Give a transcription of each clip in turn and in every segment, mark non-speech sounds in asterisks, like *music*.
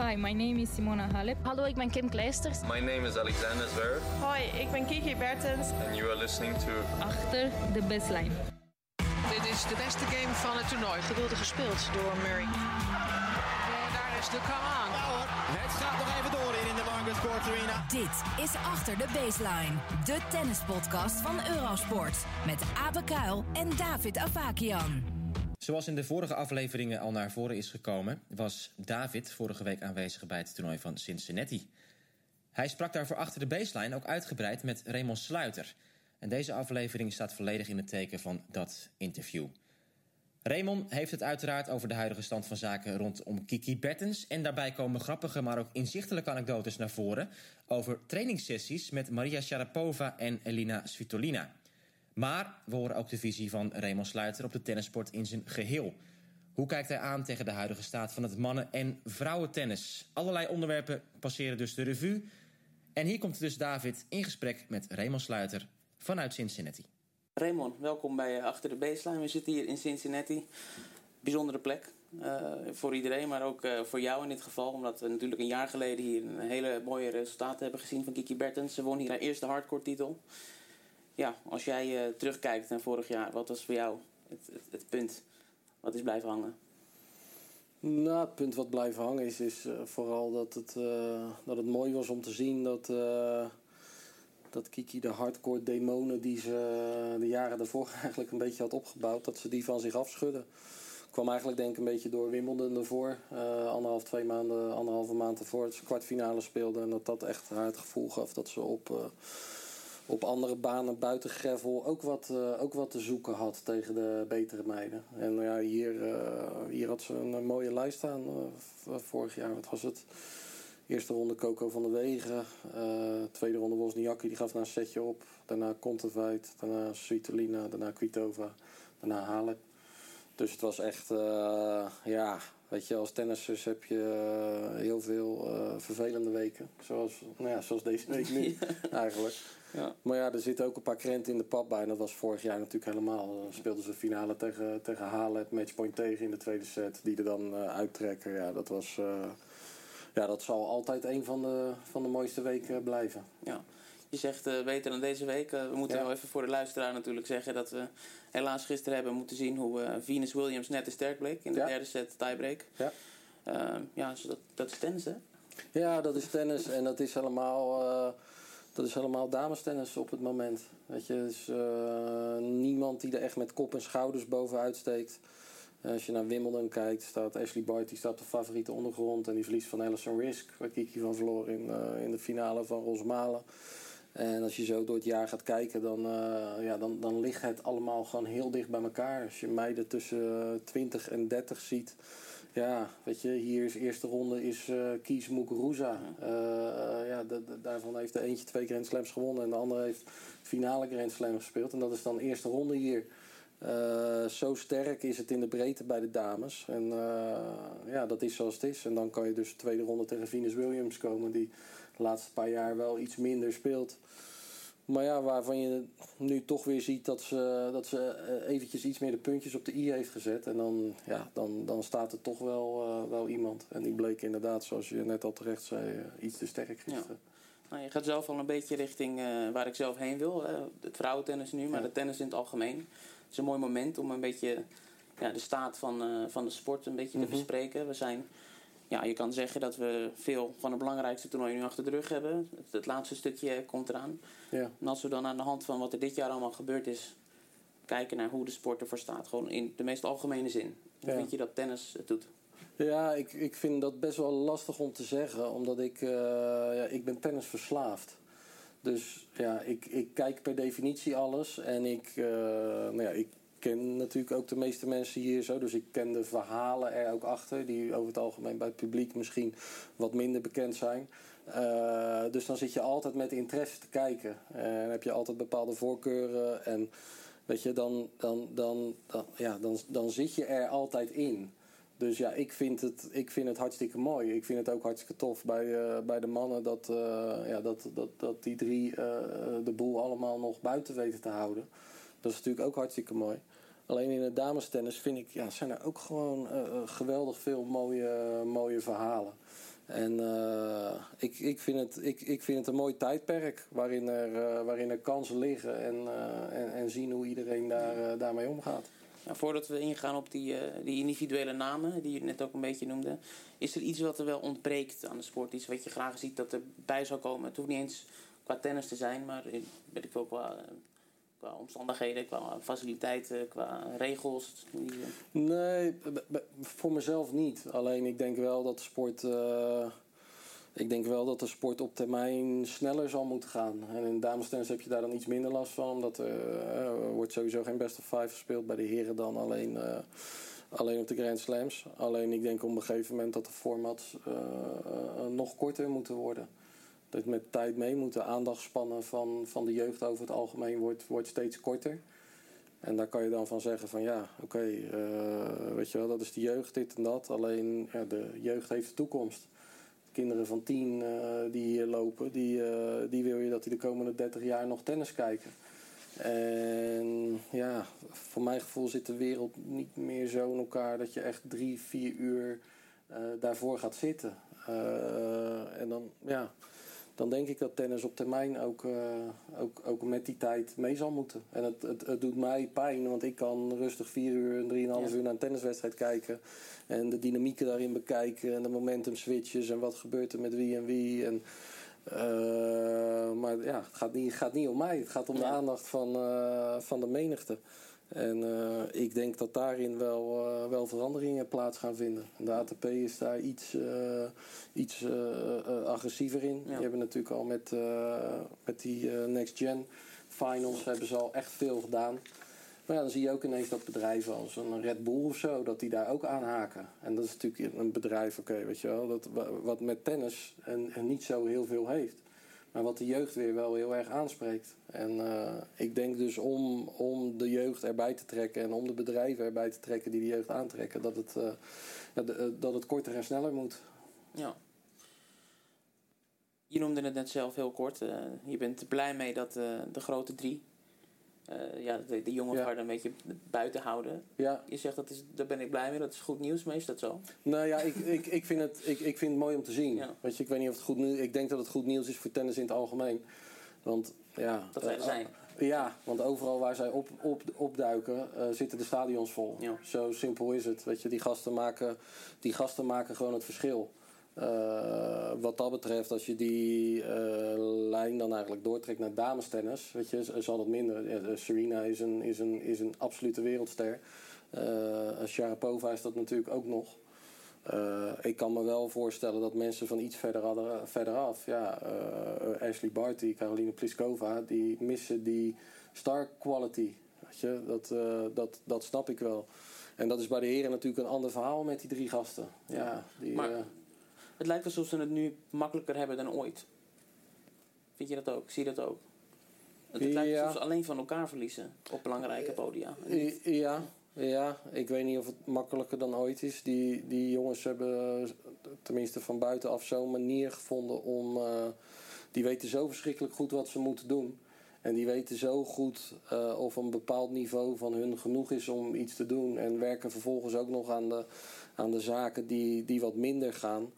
Hi, my name is Simona Halep. Hallo, ik ben Kim Kleisters. My name is Alexander Zverev. Hoi, ik ben Kiki Bertens. And you are listening to Achter de baseline. Dit is de beste game van het toernooi. Geweldig gespeeld door Murray. En daar is de come on. Hoor, het gaat nog even door in de Margaret Court Arena. Dit is Achter de Baseline, de tennispodcast van Eurosport. Met Abe Kuil en David Avakian. Zoals in de vorige afleveringen al naar voren is gekomen, was David vorige week aanwezig bij het toernooi van Cincinnati. Hij sprak daarvoor achter de baseline ook uitgebreid met Raymond Sluiter. En deze aflevering staat volledig in het teken van dat interview. Raymond heeft het uiteraard over de huidige stand van zaken rondom Kiki Bertens. En daarbij komen grappige, maar ook inzichtelijke anekdotes naar voren over trainingssessies met Maria Sharapova en Elina Svitolina. Maar we horen ook de visie van Raymond Sluiter op de tennissport in zijn geheel. Hoe kijkt hij aan tegen de huidige staat van het mannen- en vrouwentennis? Allerlei onderwerpen passeren dus de revue. En hier komt dus David in gesprek met Raymond Sluiter vanuit Cincinnati. Raymond, welkom bij Achter de Baseline. We zitten hier in Cincinnati. Bijzondere plek uh, voor iedereen, maar ook uh, voor jou in dit geval. Omdat we natuurlijk een jaar geleden hier een hele mooie resultaten hebben gezien van Kiki Bertens. Ze won hier haar eerste hardcore titel ja, als jij uh, terugkijkt naar vorig jaar, wat was voor jou het, het, punt wat is blijven hangen? Nou, het punt wat blijven hangen is, is uh, vooral dat het, uh, dat het mooi was om te zien dat, dat Kiki de hardcore demonen die ze de jaren daarvoor *laughs* eigenlijk een beetje had opgebouwd, dat ze die van zich afschudden. kwam eigenlijk denk ik een beetje door Wimbledon ervoor. anderhalf, twee maanden, anderhalve maand ervoor dat ze kwartfinale speelde. En dat dat echt haar het gevoel gaf dat ze op op andere banen buiten gravel ook wat, uh, ook wat te zoeken had tegen de betere meiden. En ja, hier, uh, hier had ze een, mooie lijst staan vorig jaar. Wat was het? Eerste ronde Coco van der Wegen. tweede ronde Wozniacki, die gaf na een setje op. Daarna Kontaveit, daarna Svitolina, daarna Kvitova, daarna Halep. Dus het was echt, ja, weet je, als tennissers heb je heel veel vervelende weken. Zoals, nou ja, zoals deze week nu *laughs* eigenlijk. Ja. Maar ja, er zitten ook een paar krenten in de pap bij. En dat was vorig jaar natuurlijk helemaal. Dan speelden ze finale tegen, tegen Halet, matchpoint tegen in de tweede set. Die er dan uh, uittrekken. Ja, dat was... Uh, ja, dat zal altijd een van de, van de mooiste weken blijven. Ja. Je zegt uh, beter dan deze week. we moeten ja. wel even voor de luisteraar natuurlijk zeggen dat we helaas gisteren hebben moeten zien hoe Venus Williams net te sterk bleek in de ja. derde set tiebreak. Ja, ja dus dat, dat is tennis hè? Ja, dat is tennis en dat is helemaal dat is helemaal damestennis op het moment. Weet je, dus, uh, niemand die er echt met kop en schouders bovenuit steekt. als je naar Wimbledon kijkt, staat Ashley Barty die staat de favoriete ondergrond. En die verliest van Alison Risk, waar Kiki van verloor in, uh, in de finale van Rosmalen. En als je zo door het jaar gaat kijken, dan, ja, dan, dan ligt het allemaal gewoon heel dicht bij elkaar. Als je meiden tussen 20 en 30 ziet ja, weet je, hier is eerste ronde is uh, Kies Muguruza. Uh, uh, ja, de, de, daarvan heeft de eentje twee Grand Slams gewonnen en de andere heeft finale Grand Slam gespeeld. En dat is dan eerste ronde hier. zo sterk is het in de breedte bij de dames. En ja, dat is zoals het is. En dan kan je dus de tweede ronde tegen Venus Williams komen, die de laatste paar jaar wel iets minder speelt. Maar ja, waarvan je nu toch weer ziet dat ze, dat ze eh, eventjes iets meer de puntjes op de i heeft gezet. En dan, ja, dan, dan staat er toch wel, uh, wel iemand. En die bleek inderdaad, zoals je net al terecht zei, uh, iets te sterk gisteren. Ja. Nou, je gaat zelf al een beetje richting uh, waar ik zelf heen wil. het vrouwentennis nu, maar ja. de tennis in het algemeen. Het is een mooi moment om een beetje ja, de staat van, van de sport een beetje mm -hmm. te bespreken. We zijn ja, je kan zeggen dat we veel van het belangrijkste toernooi nu achter de rug hebben. Het, het laatste stukje komt eraan. Ja. En als we dan aan de hand van wat er dit jaar allemaal gebeurd is, kijken naar hoe de sport ervoor staat. Gewoon in de meest algemene zin. Hoe ja. vind je dat tennis het doet? Ja, ik, ik vind dat best wel lastig om te zeggen. Omdat ik, uh, ja, ik ben tennis verslaafd. Dus ja, ik, ik kijk per definitie alles. En ik, uh, nou ja, ik ken natuurlijk ook de meeste mensen hier zo. Dus ik ken de verhalen er ook achter. Die over het algemeen bij het publiek misschien wat minder bekend zijn. Uh, dus dan zit je altijd met interesse te kijken. En heb je altijd bepaalde voorkeuren. En weet je, dan, dan, dan, ja, dan, dan zit je er altijd in. Dus ja, ik vind, het, ik vind het hartstikke mooi. Ik vind het ook hartstikke tof bij, uh, bij de mannen dat, ja, dat, dat, dat die drie de boel allemaal nog buiten weten te houden. Dat is natuurlijk ook hartstikke mooi. Alleen in het damestennis vind ik, ja, zijn er ook gewoon uh, geweldig veel mooie, mooie verhalen. En eh, ik, ik, vind het, ik, ik vind het een mooi tijdperk waarin er, eh, waarin er kansen liggen en, eh, en, en zien hoe iedereen daar, daarmee omgaat. Ja, voordat we ingaan op die, die individuele namen, die je net ook een beetje noemde, is er iets wat er wel ontbreekt aan de sport? Iets wat je graag ziet dat erbij zou komen? Het hoeft niet eens qua tennis te zijn, maar weet ik wel, qua, omstandigheden, qua faciliteiten, qua regels? Nee, voor mezelf niet. Alleen ik denk wel dat de sport. Uh, ik denk wel dat de sport op termijn sneller zal moeten gaan. En in damestennis heb je daar dan iets minder last van. Omdat er, uh, wordt sowieso geen best of five gespeeld. Bij de heren dan alleen, uh, alleen op de Grand Slams. Alleen ik denk op een gegeven moment dat de formats nog korter moeten worden dat met tijd mee moet. De aandachtspannen van, van de jeugd over het algemeen wordt, wordt steeds korter. En daar kan je dan van zeggen van ja, oké, eh, weet je wel, dat is de jeugd, dit en dat. Alleen ja, de jeugd heeft de toekomst. kinderen van tien uh, die hier lopen, die, uh, die wil je dat die de komende 30 jaar nog tennis kijken. En ja, voor mijn gevoel zit de wereld niet meer zo in elkaar dat je echt drie, vier uur daarvoor gaat zitten. en dan, ja, dan denk ik dat tennis op termijn ook, uh, ook, ook met die tijd mee zal moeten. En het, het, het doet mij pijn, want ik kan rustig vier uur en drieënhalf ja. uur naar een tenniswedstrijd kijken. En de dynamieken daarin bekijken en de momentum switches en wat gebeurt er met wie en wie. En, uh, maar ja, het gaat niet, gaat niet om mij. Het gaat om ja. de aandacht van, uh, van de menigte. En uh, ik denk dat daarin wel, uh, wel veranderingen plaats gaan vinden. De ATP is daar iets, uh, iets agressiever in. Die hebben natuurlijk al met, met die Next Gen Finals hebben ze al echt veel gedaan. Maar ja, dan zie je ook ineens dat bedrijven als een Red Bull of zo, dat die daar ook aanhaken. En dat is natuurlijk een bedrijf, oké, okay, weet je wel, dat, wat met tennis en, en niet zo heel veel heeft. Maar wat de jeugd weer wel heel erg aanspreekt. En uh, ik denk dus om, om de jeugd erbij te trekken en om de bedrijven erbij te trekken die de jeugd aantrekken, dat het, uh, dat het korter en sneller moet. Ja. Je noemde het net zelf heel kort. Je bent blij mee dat de grote drie uh, ja, de, de jonge ja. een beetje buiten houden. Ja. Je zegt, dat is, daar ben ik blij mee, dat is goed nieuws, maar is dat zo? Nou ja, ik, ik, ik, vind, het, ik, ik vind het mooi om te zien. Ja. Weet je, ik weet niet of het goed nieuws Ik denk dat het goed nieuws is voor tennis in het algemeen. Want ja... Dat wij er zijn. Uh, ja, want overal waar zij op, op, opduiken uh, zitten de stadions vol. Ja. Zo simpel is het. Weet je, die gasten maken, die gasten maken gewoon het verschil. Uh, wat dat betreft, als je die uh, lijn dan eigenlijk doortrekt naar damestennis, weet je, zal het minder. Ja, Serena is een, is, een, is een absolute wereldster. Sharapova is dat natuurlijk ook nog. ik kan me wel voorstellen dat mensen van iets verder, hadden, verder af, ja, Ashley Barty, Caroline Pliskova, die missen die star quality. Weet je, dat, dat, dat snap ik wel. En dat is bij de heren natuurlijk een ander verhaal met die drie gasten. Ja, die, maar het lijkt alsof ze het nu makkelijker hebben dan ooit. Vind je dat ook? Zie je dat ook? Het, lijkt alsof ze alleen van elkaar verliezen op belangrijke podia. Ja, ja, ik weet niet of het makkelijker dan ooit is. Die, die jongens hebben tenminste van buitenaf zo'n manier gevonden om. Uh, die weten zo verschrikkelijk goed wat ze moeten doen. En die weten zo goed uh, of een bepaald niveau van hun genoeg is om iets te doen. En werken vervolgens ook nog aan de, aan de zaken die, die wat minder gaan.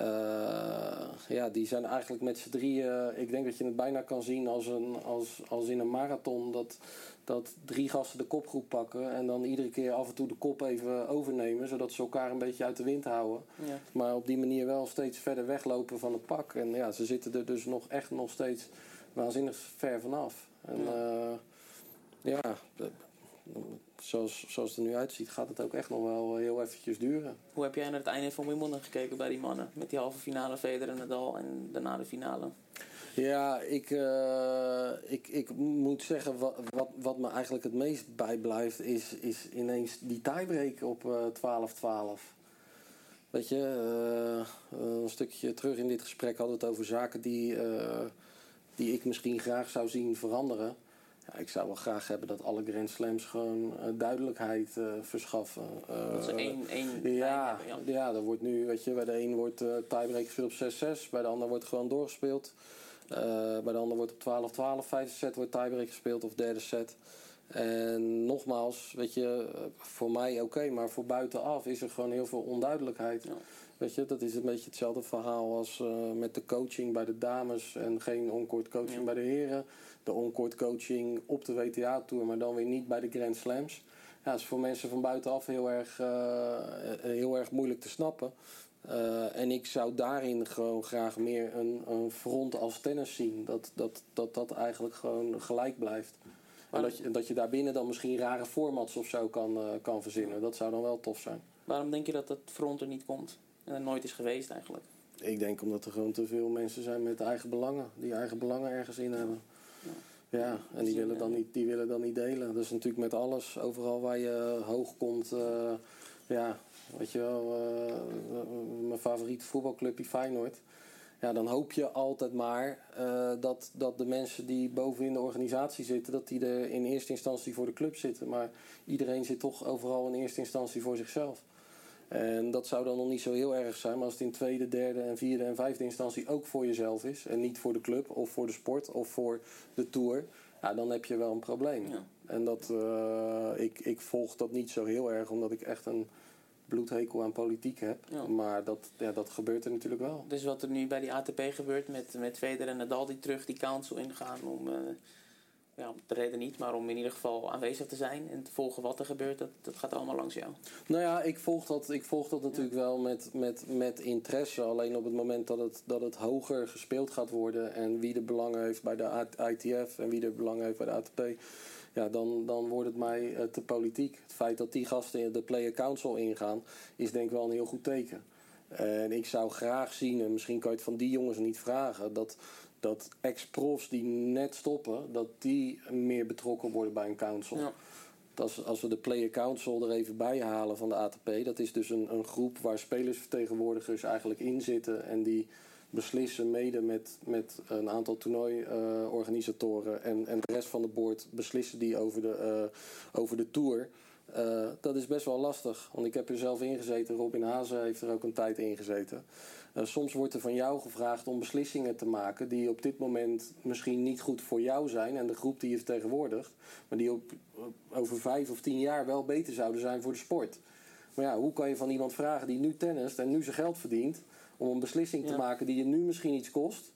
Uh, ja, die zijn eigenlijk met z'n drieën. Ik denk dat je het bijna kan zien als, een, als, als in een marathon. Dat, dat drie gasten de kopgroep pakken. En dan iedere keer af en toe de kop even overnemen. Zodat ze elkaar een beetje uit de wind houden. Ja. Maar op die manier wel steeds verder weglopen van het pak. En ja, ze zitten er dus nog echt nog steeds waanzinnig ver vanaf. En ja, uh, ja zoals, zoals het er nu uitziet, gaat het ook echt nog wel heel eventjes duren. Hoe heb jij naar het einde van Wimbledon gekeken bij die mannen? Met die halve finale Federer en Nadal en daarna de finale? Ja, ik, uh, ik, ik moet zeggen, wat, wat, wat me eigenlijk het meest bijblijft, is, is ineens die tiebreak op uh, 12-12. Weet je, uh, een stukje terug in dit gesprek hadden we het over zaken die, die ik misschien graag zou zien veranderen. Ja, ik zou wel graag hebben dat alle Grand Slams gewoon uh, duidelijkheid uh, verschaffen. Uh, dat ze één, één ja, hebben, ja. ja, wordt nu, weet je, bij de een wordt tiebreak gespeeld op 6-6, bij de ander wordt gewoon doorgespeeld. bij de ander wordt op 12-12, vijfde set wordt tiebreak gespeeld of derde set. En nogmaals, weet je, voor mij oké, maar voor buitenaf is er gewoon heel veel onduidelijkheid. Weet je, dat is een beetje hetzelfde verhaal als uh, met de coaching bij de dames en geen onkort coaching bij de heren. De onkort coaching op de WTA-tour, maar dan weer niet bij de Grand Slams. Ja, dat is voor mensen van buitenaf heel erg, uh, heel erg moeilijk te snappen. Uh, en ik zou daarin gewoon graag meer een, een front als tennis zien. Dat dat, dat dat eigenlijk gewoon gelijk blijft. En dat je, dat je daarbinnen dan misschien rare formats of zo kan, kan verzinnen. Dat zou dan wel tof zijn. Waarom denk je dat dat front er niet komt? En er nooit is geweest eigenlijk? Ik denk omdat er gewoon te veel mensen zijn met eigen belangen. Die eigen belangen ergens in hebben. Ja, ja en die willen, dan niet, die willen dan niet delen. Dat is natuurlijk met alles. Overal waar je hoog komt. Uh, ja, weet je wel. Uh, mijn favoriete voetbalclubje Feyenoord ja, dan hoop je altijd maar uh, dat, dat de mensen die bovenin de organisatie zitten, dat die er in eerste instantie voor de club zitten. Maar iedereen zit toch overal in eerste instantie voor zichzelf. En dat zou dan nog niet zo heel erg zijn, maar als het in tweede, derde en vierde en vijfde instantie ook voor jezelf is. En niet voor de club of voor de sport of voor de tour. Ja, dan heb je wel een probleem. Ja. En dat, uh, ik, ik volg dat niet zo heel erg, omdat ik echt een bloedhekel aan politiek heb. Ja. Maar dat, ja, dat gebeurt er natuurlijk wel. Dus wat er nu bij die ATP gebeurt met, met Federer en Nadal die terug die council ingaan om, uh, ja, om de reden niet, maar om in ieder geval aanwezig te zijn en te volgen wat er gebeurt, dat, dat gaat allemaal langs jou. Nou ja, ik volg dat, ik volg dat natuurlijk ja. wel met, met, met interesse. Alleen op het moment dat het, dat het hoger gespeeld gaat worden en wie de belangen heeft bij de ITF en wie de belangen heeft bij de ATP ja, dan, dan wordt het mij uh, te politiek. Het feit dat die gasten de Player Council ingaan, is denk ik wel een heel goed teken. En ik zou graag zien, en misschien kan je het van die jongens niet vragen, dat, dat ex-profs die net stoppen, dat die meer betrokken worden bij een council. Ja. Als, als we de Player Council er even bij halen van de ATP, dat is dus een, een groep waar spelersvertegenwoordigers eigenlijk in zitten en die beslissen mede met, met een aantal toernooiorganisatoren uh, en, en de rest van de board beslissen die over de, uh, over de tour. Uh, dat is best wel lastig, want ik heb er zelf ingezeten. Robin Hazen heeft er ook een tijd in gezeten. Soms wordt er van jou gevraagd om beslissingen te maken die op dit moment misschien niet goed voor jou zijn en de groep die je vertegenwoordigt, maar die op, over vijf of tien jaar wel beter zouden zijn voor de sport. Maar ja, hoe kan je van iemand vragen die nu tennist en nu zijn geld verdient, om een beslissing te Ja. maken die je nu misschien iets kost,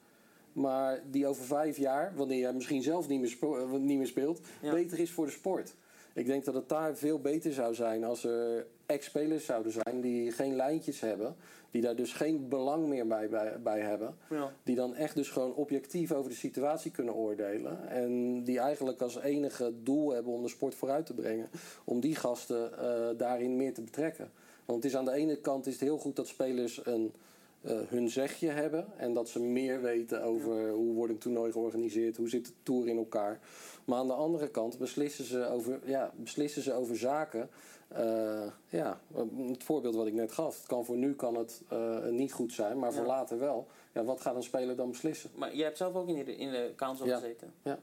maar die over vijf jaar, wanneer je misschien zelf niet meer, spo- eh, niet meer speelt, Ja. beter is voor de sport. Ik denk dat het daar veel beter zou zijn als er ex-spelers zouden zijn die geen lijntjes hebben, die daar dus geen belang meer bij, bij, bij hebben. Ja. Die dan echt dus gewoon objectief over de situatie kunnen oordelen. En die eigenlijk als enige doel hebben om de sport vooruit te brengen. Om die gasten eh, daarin meer te betrekken. Want het is aan de ene kant is het heel goed dat spelers een, eh, hun zegje hebben. En dat ze meer weten over hoe wordt een toernooi georganiseerd. Hoe zit de tour in elkaar. Maar aan de andere kant beslissen ze over, ja, beslissen ze over zaken. Eh, ja, het voorbeeld wat ik net gaf. Het kan voor nu kan het eh, niet goed zijn, maar voor Ja. later wel. Ja, wat gaat een speler dan beslissen? Maar jij hebt zelf ook in de, in de council Ja. gezeten. Ja.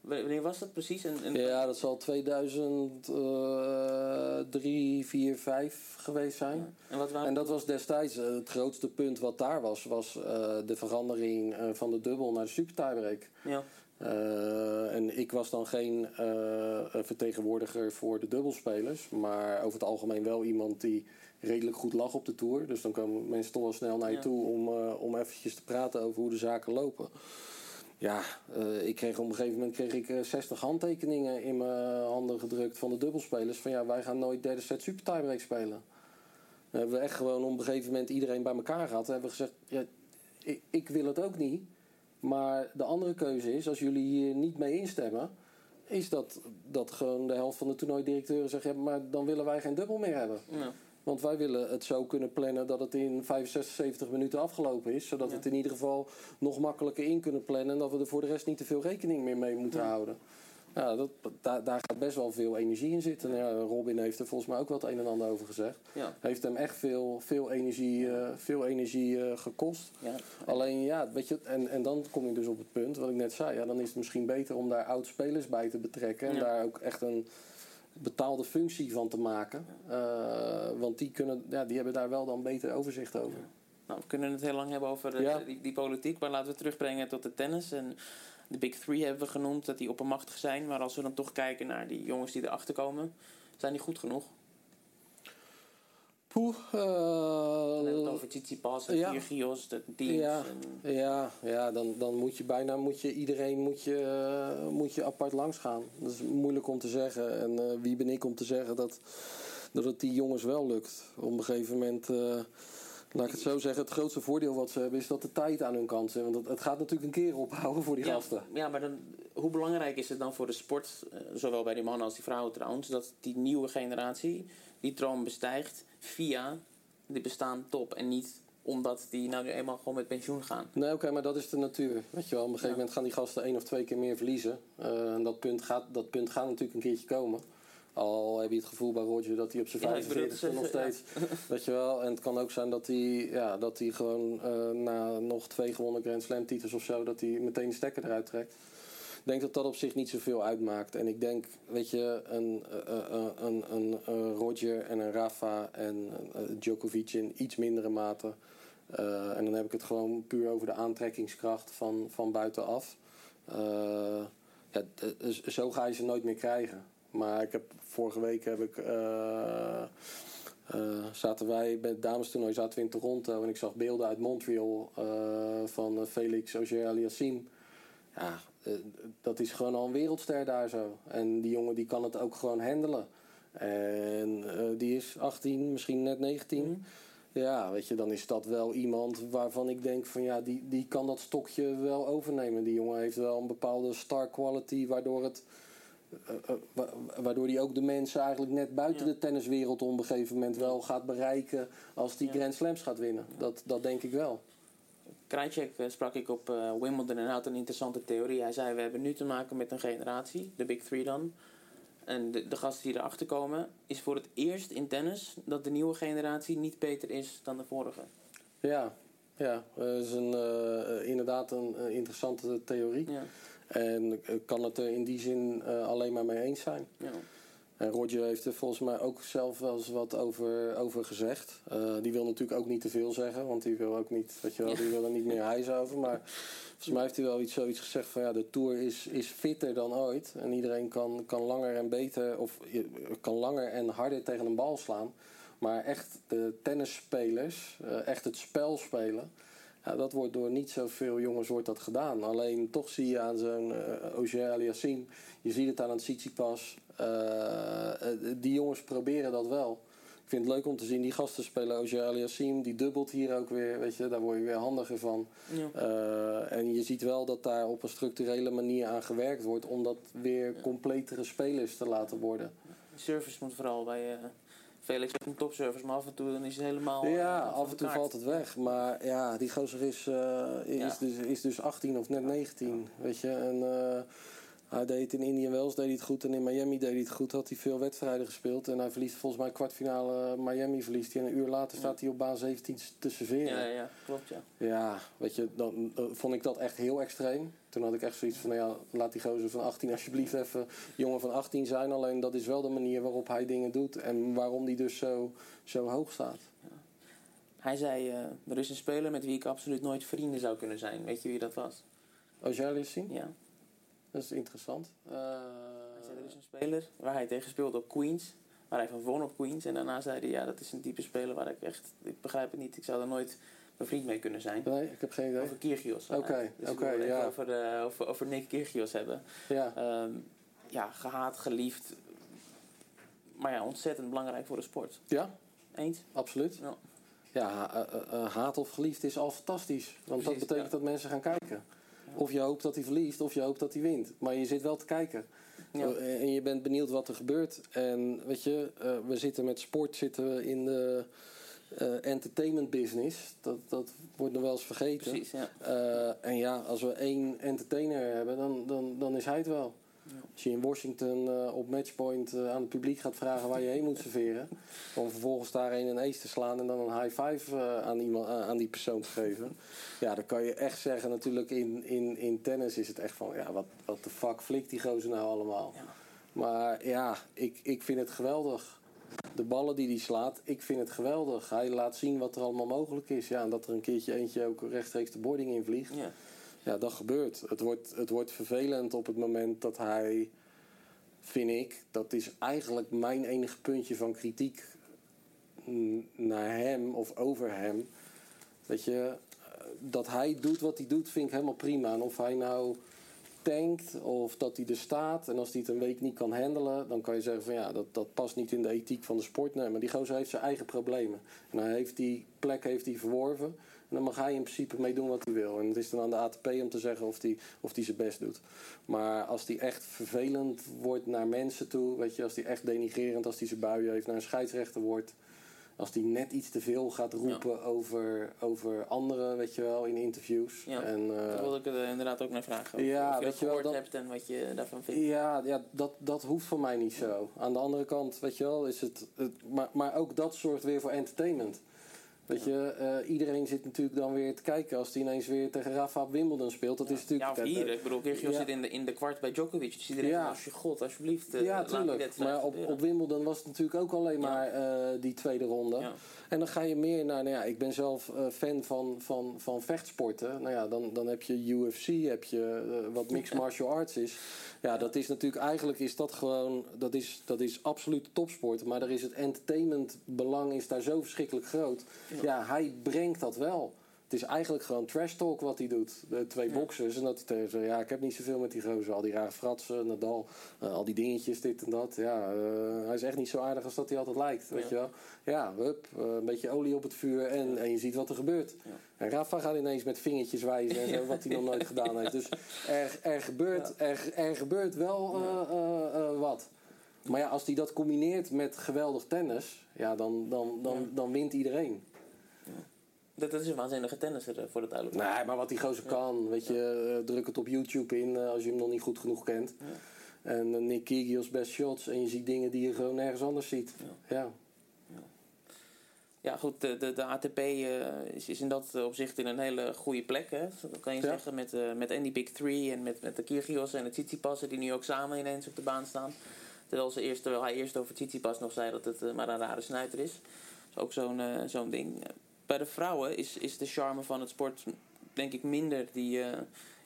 Wanneer was dat precies? En, en- Ja, dat zal 2003, 4, 5 geweest zijn. En wat waren En dat was destijds eh, het grootste punt wat daar was, was eh, de verandering eh, van de dubbel naar de super tiebreak. Ja. Eh, en ik was dan geen eh, vertegenwoordiger voor de dubbelspelers, maar over het algemeen wel iemand die redelijk goed lag op de tour. Dus dan komen mensen toch wel snel naar je Ja. toe om, eh, om eventjes te praten over hoe de zaken lopen. Ja, ik kreeg op een gegeven moment kreeg ik eh, 60 handtekeningen in mijn handen gedrukt van de dubbelspelers. Van ja, wij gaan nooit derde set super tiebreak spelen. Dan hebben we echt gewoon op een gegeven moment iedereen bij elkaar gehad. En hebben we gezegd, ja, ik, ik wil het ook niet. Maar de andere keuze is, als jullie hier niet mee instemmen, is dat, dat gewoon de helft van de toernooidirecteuren zegt, ja, maar dan willen wij geen dubbel meer hebben. Ja. Want wij willen het zo kunnen plannen dat het in 65, 70 minuten afgelopen is. Zodat we het in ieder geval nog makkelijker in kunnen plannen. En dat we er voor de rest niet te veel rekening meer mee moeten houden. Ja, dat, daar, daar gaat best wel veel energie in zitten. En ja, Robin heeft er volgens mij ook wel het een en ander over gezegd. Ja. Heeft hem echt veel, veel energie, eh, veel energie eh, gekost. Ja. Alleen ja, weet je, en, en dan kom ik dus op het punt wat ik net zei. Ja, dan is het misschien beter om daar oud-spelers bij te betrekken. En daar ook echt een betaalde functie van te maken. Eh, want die, kunnen, ja, die hebben daar wel dan beter overzicht over. Nou, we kunnen het heel lang hebben over die, die politiek, maar laten we terugbrengen tot de tennis. En De Big Three hebben we genoemd, dat die oppermachtig zijn. Maar als we dan toch kijken naar die jongens die erachter komen, zijn die goed genoeg? Poeh. Dan hebben we het Uh, over Tsitsipas en ja. Kyrgios, de teams. ja, en- ja, ja dan, dan moet je bijna moet je iedereen moet je, eh, moet je apart langs gaan. Dat is moeilijk om te zeggen. En eh, wie ben ik om te zeggen dat, dat het die jongens wel lukt. Op een gegeven moment, laat ik het zo zeggen, het grootste voordeel wat ze hebben is dat de tijd aan hun kant is. Want het, gaat natuurlijk een keer ophouden voor die ja, gasten. ja, maar dan, hoe belangrijk is het dan voor de sport, eh, zowel bij die mannen als die vrouwen trouwens, dat die nieuwe generatie die troon bestijgt via de bestaande top en niet omdat die nou nu eenmaal gewoon met pensioen gaan. Nee, oké, maar dat is de natuur. Weet je wel, op een gegeven moment gaan die gasten één of twee keer meer verliezen. Eh, en dat punt, gaat, dat punt gaat natuurlijk een keertje komen. Al heb je het gevoel bij Roger dat hij op zijn Ja, ik bedoel 45 te *laughs* nog steeds. Weet je wel, en het kan ook zijn dat hij, ja, dat hij gewoon eh, na nog twee gewonnen Grand Slam titels of zo, dat hij meteen de stekker eruit trekt. Ik denk dat dat op zich niet zoveel uitmaakt. En ik denk, weet je, een, eh, eh, een, een, een Roger en een Rafa en Djokovic in iets mindere mate. En dan heb ik het gewoon puur over de aantrekkingskracht van, van buitenaf. Ja, zo ga je ze nooit meer krijgen. Maar ik heb, vorige week heb ik, eh, eh, zaten wij bij het damestoernooi zaten we in Toronto. En ik zag beelden uit Montreal eh, van Felix Auger-Aliassime. Ja, dat is gewoon al een wereldster daar zo. En die jongen die kan het ook gewoon handelen. En die is 18, misschien net 19. Ja, weet je, dan is dat wel iemand waarvan ik denk van ja, die, die kan dat stokje wel overnemen. Die jongen heeft wel een bepaalde star quality waardoor het. Eh, eh, wa- waardoor hij ook de mensen eigenlijk net buiten Ja. de tenniswereld op een gegeven moment wel gaat bereiken als die Ja. Grand Slams gaat winnen. Dat, dat denk ik wel. Krajcek eh, sprak ik op Wimbledon en had een interessante theorie. Hij zei, we hebben nu te maken met een generatie, de Big Three dan. En de, de gasten die erachter komen, is voor het eerst in tennis dat de nieuwe generatie niet beter is dan de vorige. Ja, ja dat is een, inderdaad een interessante theorie. Ja. En ik kan het er in die zin eh, alleen maar mee eens zijn. Ja. En Roger heeft er volgens mij ook zelf wel eens wat over, over gezegd. Eh, die wil natuurlijk ook niet te veel zeggen, want die wil ook niet, weet je wel, die wil er niet meer *laughs* hijs over. Maar volgens mij heeft hij wel iets, zoiets gezegd van ja, de Tour is, is fitter dan ooit. En iedereen kan, kan langer en beter, of je- kan langer en harder tegen een bal slaan. Maar echt de tennisspelers, eh, echt het spel spelen. Ja, dat wordt door niet zoveel jongens wordt dat gedaan. Alleen toch zie je aan zo'n uh, Auger Aliassime, je ziet het aan een Tsitsipas. eh, eh, die jongens proberen dat wel. Ik vind het leuk om te zien, die gasten spelen Auger Aliassime. Die dubbelt hier ook weer, weet je, daar word je weer handiger van. Ja. Eh, en je ziet wel dat daar op een structurele manier aan gewerkt wordt... om dat weer completere spelers te laten worden. Service moet vooral bij eh, Felix heeft een topservice, maar af en toe dan is het helemaal... Ja, eh, van af en toe valt het weg. Maar ja, die gozer is, eh, is, Ja. dus, is dus 18 of net 19. Weet je, en eh, hij deed het in Indian Wells deed hij het goed. En in Miami deed hij het goed. Had hij veel wedstrijden gespeeld. En hij verliest volgens mij kwartfinale Miami verliest hij. En een uur later staat hij op baan 17 te serveren. Ja, ja, klopt ja. Ja, weet je, dan, dan vond ik dat echt heel extreem. Toen had ik echt zoiets van, nou ja, laat die gozer van 18 alsjeblieft even jongen van 18 zijn. Alleen dat is wel de manier waarop hij dingen doet en waarom die dus zo, zo hoog staat. Hij zei, eh, er is een speler met wie ik absoluut nooit vrienden zou kunnen zijn. Weet je wie dat was? Als jij eens zien, Ja. Dat is interessant. Eh, Hij zei, er is een speler waar hij tegen speelde op Queens. Waar hij van won op Queens. En daarna zei hij, ja, dat is een type speler waar ik echt... Ik begrijp het niet. Ik zou er nooit bevriend mee kunnen zijn. nee, ik heb geen idee. Over Kyrgios. Oké, Dus oké, even ja. over, eh, over, over Nick Kyrgios hebben. Ja, Ehm, ja, gehaat, geliefd. Maar ja, ontzettend belangrijk voor de sport. ja, Eens? absoluut. Ja. Ja, eh, eh, eh, haat of geliefd is al fantastisch. Want Precies, dat betekent ja. dat mensen gaan kijken. Of je hoopt dat hij verliest, of je hoopt dat hij wint. Maar je zit wel te kijken. Ja. Eh, En je bent benieuwd wat er gebeurt. En weet je, eh, we zitten met sport zitten we in de eh, entertainment business. Dat, dat wordt nog wel eens vergeten. Precies, ja. En ja, als we één entertainer hebben, dan, dan, dan is hij het wel. Als je in Washington eh, op matchpoint eh, aan het publiek gaat vragen waar je heen moet serveren. Om vervolgens daar een een ace te slaan en dan een high five eh, aan, iemand, aan die persoon te geven. Ja, dan kan je echt zeggen, natuurlijk in, in, in tennis is het echt van, ja, wat, wat de fuck flikt die gozer nou allemaal. Ja. Maar ja, ik, ik vind het geweldig. De ballen die hij slaat, ik vind het geweldig. Hij laat zien wat er allemaal mogelijk is. Ja, en dat er een keertje eentje ook rechtstreeks de boarding in vliegt. ja. Ja, dat gebeurt. Het wordt, het wordt vervelend op het moment dat hij, vind ik, dat is eigenlijk mijn enige puntje van kritiek naar hem of over hem. Weet je, eh, dat hij doet wat hij doet, vind ik helemaal prima. En of hij nou tankt of dat hij er staat en als hij het een week niet kan handelen, dan kan je zeggen van ja, dat, dat past niet in de ethiek van de sport. Maar die gozer heeft zijn eigen problemen. En hij heeft die plek heeft hij verworven. En dan mag hij in principe mee doen wat hij wil. En het is dan aan de ATP om te zeggen of hij of die zijn best doet. Maar als hij echt vervelend wordt naar mensen toe, weet je, als hij echt denigrerend, als hij zijn buien heeft naar een scheidsrechter wordt als die net iets te veel gaat roepen over, over anderen, weet je wel, in interviews. Ja, en, uh, daar wilde ik er inderdaad ook naar vragen. Ja, of je weet je wel, dat- hebt en wat je daarvan vindt. Ja, ja dat, dat hoeft voor mij niet zo. Aan de andere kant, weet je wel, is het. het maar, maar ook dat zorgt weer voor entertainment. Weet je, eh, iedereen zit natuurlijk dan weer te kijken als hij ineens weer tegen Rafa op Wimbledon speelt. Dat is Ja, natuurlijk. of hier. Ik bedoel, Kyrgios Ja. zit in de, in de kwart bij Djokovic. Dus iedereen Ja. als je god, alsjeblieft, eh, ja, tuurlijk. Maar op, op Wimbledon was het natuurlijk ook alleen maar eh, die tweede ronde. Ja. En dan ga je meer naar, nou ja, ik ben zelf eh, fan van, van, van vechtsporten. Nou ja, dan, dan heb je UFC, heb je eh, wat mixed martial arts is. Ja, dat is natuurlijk, eigenlijk is dat gewoon, dat is, dat is absoluut topsport. Maar daar is het entertainmentbelang is daar zo verschrikkelijk groot. Ja, hij brengt dat wel. Het is eigenlijk gewoon trash talk wat hij doet. De twee boxers. En dat hij tegen ja, ik heb niet zoveel met die gozer. Al die rare fratsen, Nadal, eh, al die dingetjes, dit en dat. Ja, eh, hij is echt niet zo aardig als dat hij altijd lijkt. Weet je wel? Ja, hup, eh, een beetje olie op het vuur en, en je ziet wat er gebeurt. En Rafa gaat ineens met vingertjes wijzen en zo, wat hij nog nooit *laughs* gedaan heeft. Dus er, er, gebeurt, er, er gebeurt wel wat. Maar ja, als hij dat combineert met geweldig tennis, ja, dan, dan, dan, dan wint iedereen. Dat, dat is een waanzinnige tennisser, eh, voor de duidelijkheid. Nee, maar wat die gozer kan, weet je, eh, druk het op YouTube in eh, als je hem nog niet goed genoeg kent. En Nick Kyrgios best shots en je ziet dingen die je gewoon nergens anders ziet. Ja. Ja, goed, de, de, de ATP is, is in dat opzicht in een hele goede plek. Hè? Dat kan je Ja. zeggen met, eh, met Andy Big Three en met, met de Kyrgios en de Tsitsipas die nu ook samen ineens op de baan staan. Terwijl, ze eerst, terwijl hij eerst over Tsitsipas nog zei dat het maar een rare snuiter is. Dat is ook zo'n zo'n ding. Bij de vrouwen is, is de charme van het sport denk ik minder die, eh,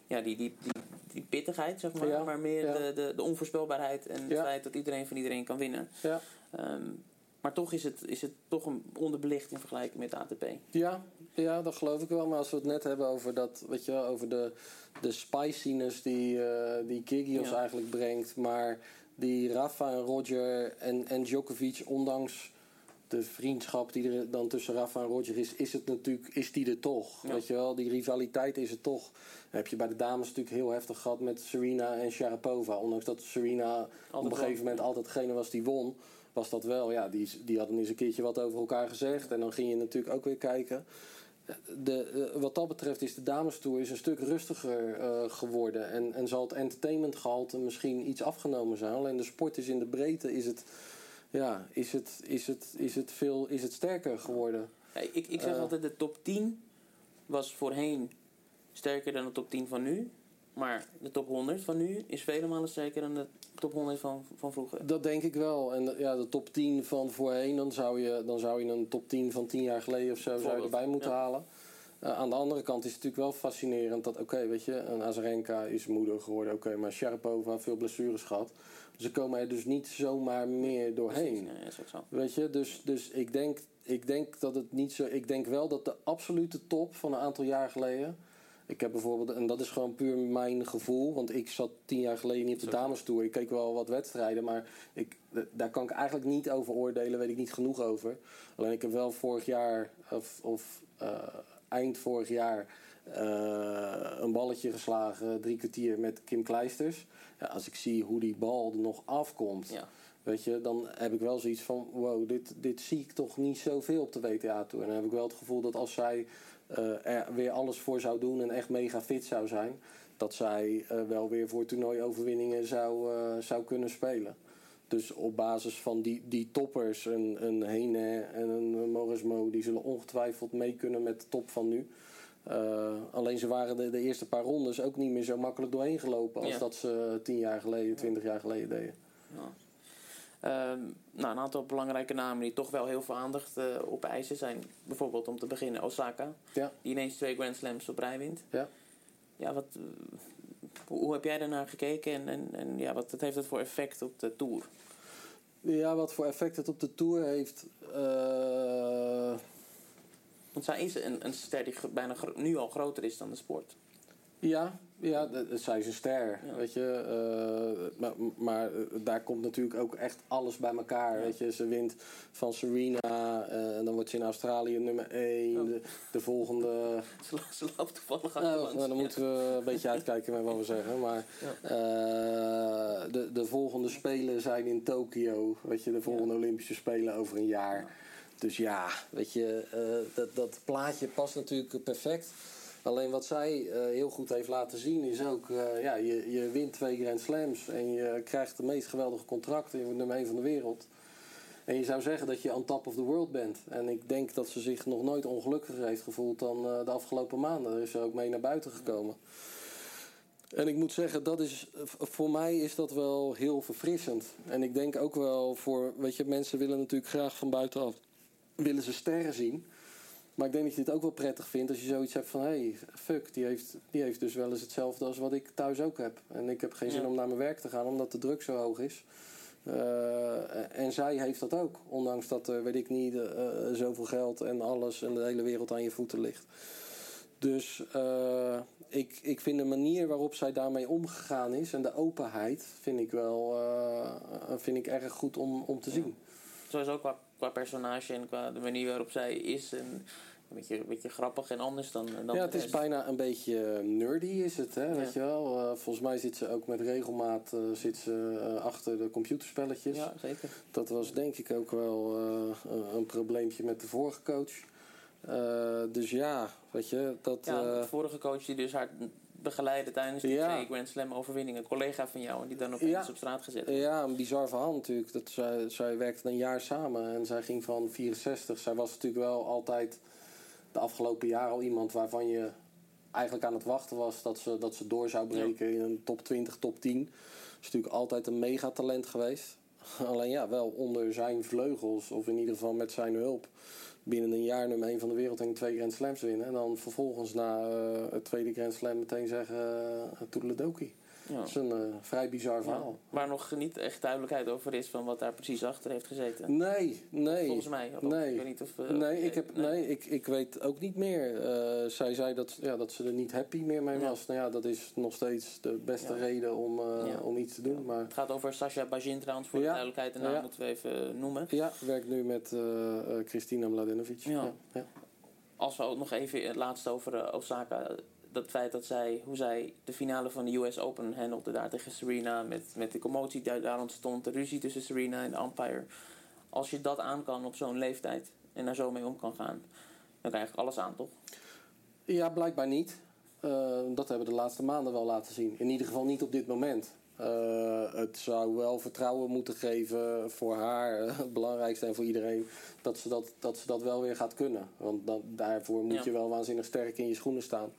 ja, die, die, die, die pittigheid, zeg maar. Ja, Maar meer ja. de, de, de onvoorspelbaarheid en het Ja. feit dat iedereen van iedereen kan winnen. Ja. Ehm, maar toch is het, is het toch een onderbelicht in vergelijking met de ATP. Ja, ja, dat geloof ik wel. Maar als we het net hebben over, dat, weet je, wel, over de, de spiciness die, eh die Kyrgios eigenlijk brengt. Maar die Rafa en Roger en, en Djokovic, ondanks de vriendschap die er dan tussen Rafa en Roger is, is het natuurlijk, is die er toch. Ja. Weet je wel, die rivaliteit is er toch. Heb je bij de dames natuurlijk heel heftig gehad met Serena en Sharapova. Ondanks dat Serena op een gegeven moment altijd degene was die won, was dat wel, ja, die, die hadden eens een keertje wat over elkaar gezegd. En dan ging je natuurlijk ook weer kijken. De, eh, wat dat betreft is de damestoer is een stuk rustiger eh, geworden. En, en zal het entertainmentgehalte misschien iets afgenomen zijn. Alleen de sport is in de breedte is het, ja, is het, is het, is het, veel, is het sterker geworden. Ja, ik, ik zeg Eh. altijd, de top 10 was voorheen sterker dan de top 10 van nu. Maar de top 100 van nu is vele malen sterker dan de top 100 van, van vroeger. Dat denk ik wel. En ja, de top 10 van voorheen, dan zou je, dan zou je een top 10 van 10 jaar geleden of zo zou je erbij moeten ja. halen. Eh, aan de andere kant is het natuurlijk wel fascinerend dat, oké, weet je, een Azarenka is moeder geworden, oké, maar Sharapova veel blessures gehad. Ze komen er dus niet zomaar meer doorheen. Is ook zo. Weet je, dus, dus ik, denk, ik denk dat het niet zo. Ik denk wel dat de absolute top van een aantal jaar geleden. Ik heb bijvoorbeeld, en dat is gewoon puur mijn gevoel, want ik zat tien jaar geleden niet op de dames tour. Ik keek wel wat wedstrijden, maar ik, daar kan ik eigenlijk niet over oordelen, weet ik niet genoeg over. Alleen ik heb wel vorig jaar, of, of eh, eind vorig jaar, eh, een balletje geslagen, drie kwartier met Kim Kleisters. Ja, als ik zie hoe die bal er nog afkomt. Ja. Weet je, dan heb ik wel zoiets van: wow, dit, dit zie ik toch niet zoveel op de WTA toe. En dan heb ik wel het gevoel dat als zij eh, er weer alles voor zou doen en echt mega fit zou zijn, dat zij eh, wel weer voor toernooioverwinningen zou, eh, zou kunnen spelen. Dus op basis van die, die toppers, een, een Hene en een Morismo, die zullen ongetwijfeld mee kunnen met de top van nu. Eh, alleen ze waren de, de eerste paar rondes ook niet meer zo makkelijk doorheen gelopen als Ja. dat ze tien jaar geleden, twintig jaar geleden deden. Ehm, nou, een aantal belangrijke namen die toch wel heel veel aandacht eh op eisen zijn. Bijvoorbeeld om te beginnen Osaka. Ja. Die ineens twee Grand Slams op rij wint. Ja. ja, wat, eh, hoe, heb jij daarnaar gekeken en, en, en ja, wat, wat heeft het voor effect op de Tour? Ja, wat voor effect het op de Tour heeft... Want zij is een, een ster die bijna nu al groter is dan de sport. Ja, ja zij is een ster, Ja. weet je. eh, maar maar eh, daar komt natuurlijk ook echt alles bij elkaar, weet je. Ze wint van Serena eh, en dan wordt ze in Australië nummer 1. Oh. De, de volgende... *laughs* Ze, ze loopt toevallig Nou, ons. nou, dan moeten we een beetje *laughs* uitkijken met wat we zeggen. Maar de, de volgende Spelen zijn in Tokio. Weet je, de volgende Olympische Spelen over een jaar. Dus ja, weet je, eh, dat, dat plaatje past natuurlijk perfect. Alleen wat zij eh, heel goed heeft laten zien is ook... eh, ja, je, je wint twee Grand Slams en je krijgt de meest geweldige contracten. Je wordt nummer 1 van de wereld. En je zou zeggen dat je on top of the world bent. En ik denk dat ze zich nog nooit ongelukkiger heeft gevoeld dan de afgelopen maanden. Daar is ze ook mee naar buiten gekomen. En ik moet zeggen, dat is, voor mij is dat wel heel verfrissend. En ik denk ook wel voor, weet je, mensen willen natuurlijk graag van buitenaf, willen ze sterren zien. Maar ik denk dat je het ook wel prettig vindt als je zoiets hebt van... hé, hey, fuck, die heeft, die heeft dus wel eens hetzelfde als wat ik thuis ook heb. En ik heb geen zin Ja. om naar mijn werk te gaan omdat de druk zo hoog is. Eh, en zij heeft dat ook. Ondanks dat er, weet ik niet, eh, zoveel geld en alles... en de hele wereld aan je voeten ligt. Dus ik, ik vind de manier waarop zij daarmee omgegaan is... en de openheid vind ik wel vind ik erg goed om, om te zien. Sowieso qua, qua personage en qua de manier waarop zij is. En een beetje, een beetje grappig en anders dan, dan ja, het is bijna een beetje nerdy is het, hè, weet je wel. Eh, volgens mij zit ze ook met regelmaat eh, zit ze, eh, achter de computerspelletjes. Ja, zeker. Dat was denk ik ook wel eh, een- probleempje met de vorige coach. Eh, dus ja, weet je, dat... Ja, eh, de vorige coach die dus haar begeleidde tijdens die twee Grand Slam overwinningen. Een collega van jou en die dan opeens op straat gezet wordt. Ja, een bizar verhaal natuurlijk. Dat zij, zij werkten een jaar samen en zij ging van 64. Zij was natuurlijk wel altijd de afgelopen jaren al iemand waarvan je eigenlijk aan het wachten was dat ze, dat ze door zou breken in een top 20, top 10. Is natuurlijk altijd een megatalent geweest. *laughs* Alleen ja, wel onder zijn vleugels, of in ieder geval met zijn hulp. Binnen een jaar nummer 1 van de wereld en twee Grand Slams winnen. En dan vervolgens na eh, het tweede Grand Slam meteen zeggen uh, toedeledokie. Ja. Dat is een eh, vrij bizar verhaal. Waar nog niet echt duidelijkheid over is van wat daar precies achter heeft gezeten. Nee, nee. Volgens mij. Nee, Ik weet niet of, eh, nee, ik, heb, nee. ik, ik weet ook niet meer. Eh, zij zei dat, ja, dat ze er niet happy meer mee was. Nou ja, dat is nog steeds de beste reden om, om iets te doen. Maar Het gaat over Sasha Bajin trouwens, voor de duidelijkheid. De naam moeten we even noemen. ja, werkt nu met Christina Mladenovic. Ja. Als we ook nog even het laatste over Osaka. Dat feit dat zij, hoe zij de finale van de US Open handelde daar tegen Serena. Met, met de commotie die daar ontstond. De ruzie tussen Serena en de umpire. Als je dat aan kan op zo'n leeftijd. En daar zo mee om kan gaan. Dan kan je eigenlijk alles aan, toch? Ja, blijkbaar niet. Eh, dat hebben de laatste maanden wel laten zien. In ieder geval niet op dit moment. Eh, het zou wel vertrouwen moeten geven voor haar, eh, het belangrijkste en voor iedereen, dat ze dat, dat, ze dat wel weer gaat kunnen. Want dan, daarvoor moet Ja. je wel waanzinnig sterk in je schoenen staan.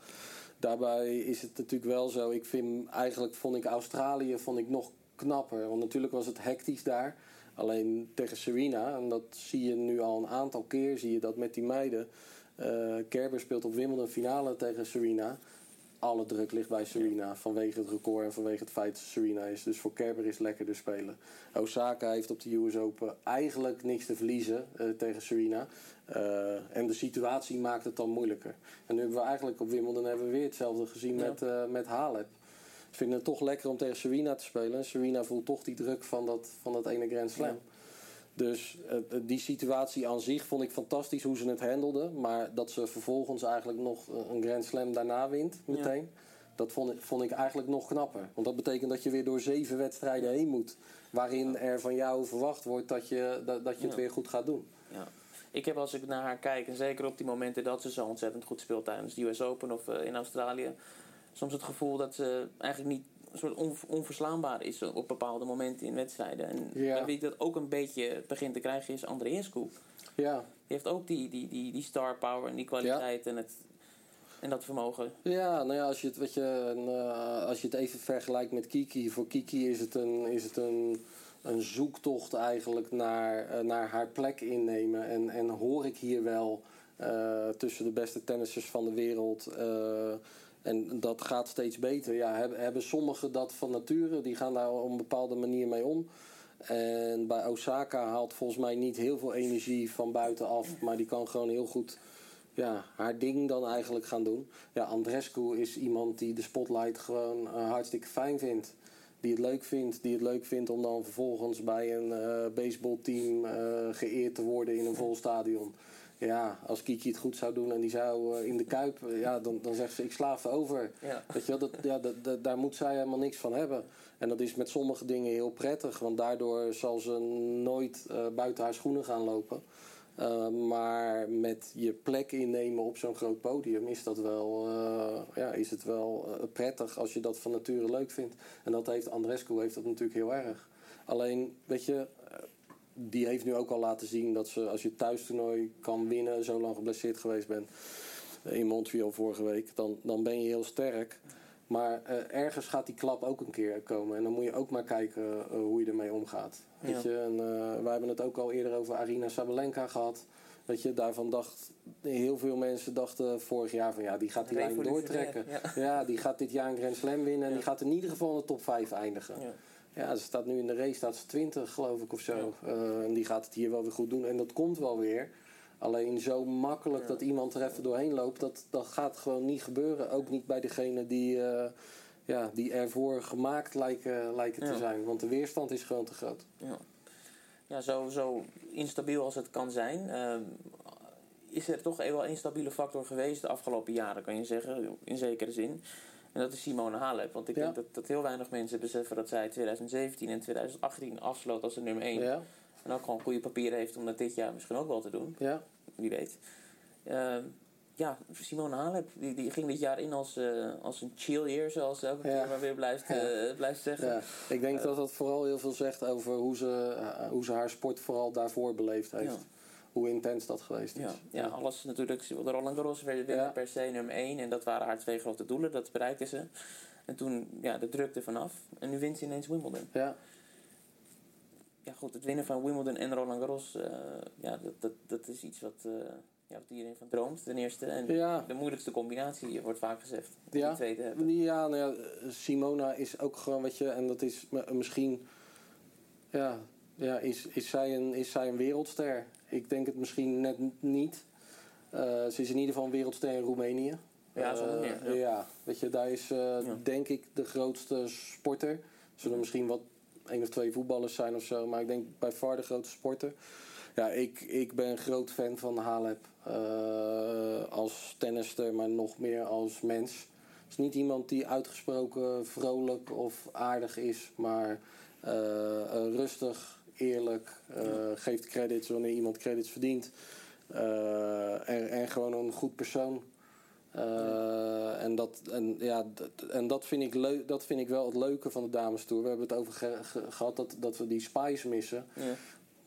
Daarbij is het natuurlijk wel zo. Ik vind eigenlijk vond ik Australië vond ik nog knapper. Want natuurlijk was het hectisch daar. Alleen tegen Serena, en dat zie je nu al een aantal keer, zie je dat met die meiden. Eh, Kerber speelt op Wimbledon finale tegen Serena. Alle druk ligt bij Serena vanwege het record en vanwege het feit dat Serena is. Dus voor Kerber is het lekkerder spelen. Osaka heeft op de US Open eigenlijk niks te verliezen eh, tegen Serena. Eh, en de situatie maakt het dan moeilijker. En nu hebben we eigenlijk op Wimbledon hebben we weer hetzelfde gezien Ja. met, eh met Halep. Ze vinden het toch lekker om tegen Serena te spelen. En Serena voelt toch die druk van dat, van dat ene Grand Slam. Ja. Dus eh, die situatie aan zich vond ik fantastisch hoe ze het handelden. Maar dat ze vervolgens eigenlijk nog een Grand Slam daarna wint meteen. Dat vond ik, vond ik eigenlijk nog knapper. Want dat betekent dat je weer door zeven wedstrijden heen moet. Waarin er van jou verwacht wordt dat je, dat, dat je het Ja. weer goed gaat doen. Ja. Ik heb als ik naar haar kijk, en zeker op die momenten dat ze zo ontzettend goed speelt tijdens de US Open of eh, in Australië, soms het gevoel dat ze eigenlijk niet een soort on- onverslaanbaar is op bepaalde momenten in wedstrijden. En Ja. wie dat ook een beetje begint te krijgen is Andreescu. Ja, Die heeft ook die, die, die, die star power en die kwaliteit en, het, en dat vermogen. Ja, nou ja, als je het, weet je, eh, als je het even vergelijkt met Kiki. Voor Kiki is het een, is het een, een zoektocht eigenlijk naar, eh, naar haar plek innemen. En, en hoor ik hier wel eh, tussen de beste tennissers van de wereld. Eh, En dat gaat steeds beter. Ja, hebben, sommigen dat van nature, die gaan daar op een bepaalde manier mee om. En bij Osaka haalt volgens mij niet heel veel energie van buitenaf, maar die kan gewoon heel goed ja, haar ding dan eigenlijk gaan doen. Ja, Andrescu is iemand die de spotlight gewoon uh, hartstikke fijn vindt. Die het leuk vindt, die het leuk vindt om dan vervolgens bij een uh, baseballteam uh, geëerd te worden in een vol stadion. Ja, als Kiki het goed zou doen en die zou in de kuip, ja, dan, dan zegt ze: Ik slaaf over. Ja. Weet je, dat, ja, dat, dat, daar moet zij helemaal niks van hebben. En dat is met sommige dingen heel prettig, want daardoor zal ze nooit uh, buiten haar schoenen gaan lopen. Uh, maar met je plek innemen op zo'n groot podium is, dat wel, uh, ja, is het wel prettig als je dat van nature leuk vindt. En dat heeft Andrescu heeft dat natuurlijk heel erg. Alleen, weet je, die heeft nu ook al laten zien dat ze als je thuistoernooi kan winnen, zo lang geblesseerd geweest bent in Montreal vorige week, dan, dan ben je heel sterk. Maar uh, ergens gaat die klap ook een keer komen. En dan moet je ook maar kijken uh, hoe je ermee omgaat. Weet Ja. je? En, uh, wij hebben het ook al eerder over Arina Sabalenka gehad. Weet je, daarvan dacht heel veel mensen dachten vorig jaar van ja, die gaat die lijn doortrekken. ja. Ja. die gaat dit jaar een Grand Slam winnen en die gaat in ieder geval in de top 5 eindigen. Ja. Ze staat nu in de race, staat ze 20 geloof ik of zo. Uh, en die gaat het hier wel weer goed doen. En dat komt wel weer. Alleen zo makkelijk dat iemand er even doorheen loopt, dat, dat gaat gewoon niet gebeuren. Ook niet bij degene die, uh, ja, die ervoor gemaakt lijken, lijken te zijn. Want de weerstand is gewoon te groot. Ja, ja zo, zo instabiel als het kan zijn, uh, is er toch wel een instabiele factor geweest de afgelopen jaren, kan je zeggen, in zekere zin. En dat is Simone Halep. Want ik Ja. denk dat, dat heel weinig mensen beseffen dat zij 2017 en 2018 afsloot als de nummer 1. Ja, En ook gewoon goede papieren heeft om dat dit jaar misschien ook wel te doen. ja. Wie weet. Uh, ja, Simone Halep die, die ging dit jaar in als, uh, als een chill year, zoals ze elke keer maar weer blijft, uh, blijft zeggen. Ik denk dat dat vooral heel veel zegt over hoe ze, hoe ze haar sport vooral daarvoor beleefd heeft. Hoe intens dat geweest is. Ja, ja, alles natuurlijk. De Roland Garros werd Ja. per se nummer 1. En dat waren haar twee grote doelen. Dat bereikte ze. En toen, ja, de druk er vanaf. En nu wint ze ineens Wimbledon. Ja. Ja, goed, het winnen van Wimbledon en Roland Garros... Uh, ja, dat, dat, dat is iets wat, uh, ja, wat iedereen van droomt, ten eerste. En Ja. de moeilijkste combinatie, wordt vaak gezegd. om Ja. Die twee te hebben. Ja, nou ja, Simona is ook gewoon, weet je, en dat is misschien, ja, ja is, is, zij een, is zij een wereldster? Ik denk het misschien net niet. Uh, ze is in ieder geval een wereldster in Roemenië. Ja, Uh, meer, ja. ja, weet je, daar is uh, denk ik de grootste sporter. Er zullen misschien wat één of twee voetballers zijn of zo, maar ik denk bij far de grootste sporter. Ja, ik, ik ben groot fan van Halep. Uh, als tennister, maar nog meer als mens. Het is niet iemand die uitgesproken vrolijk of aardig is, maar uh, rustig, eerlijk, geeft credits wanneer iemand credits verdient. En, en, gewoon een goed persoon. Uh, en, dat, en, ja, dat, en dat, vind ik leuk, dat vind ik wel het leuke van de Dames Tour. We hebben het over ge, ge, gehad dat, dat we die Spice missen. Ja.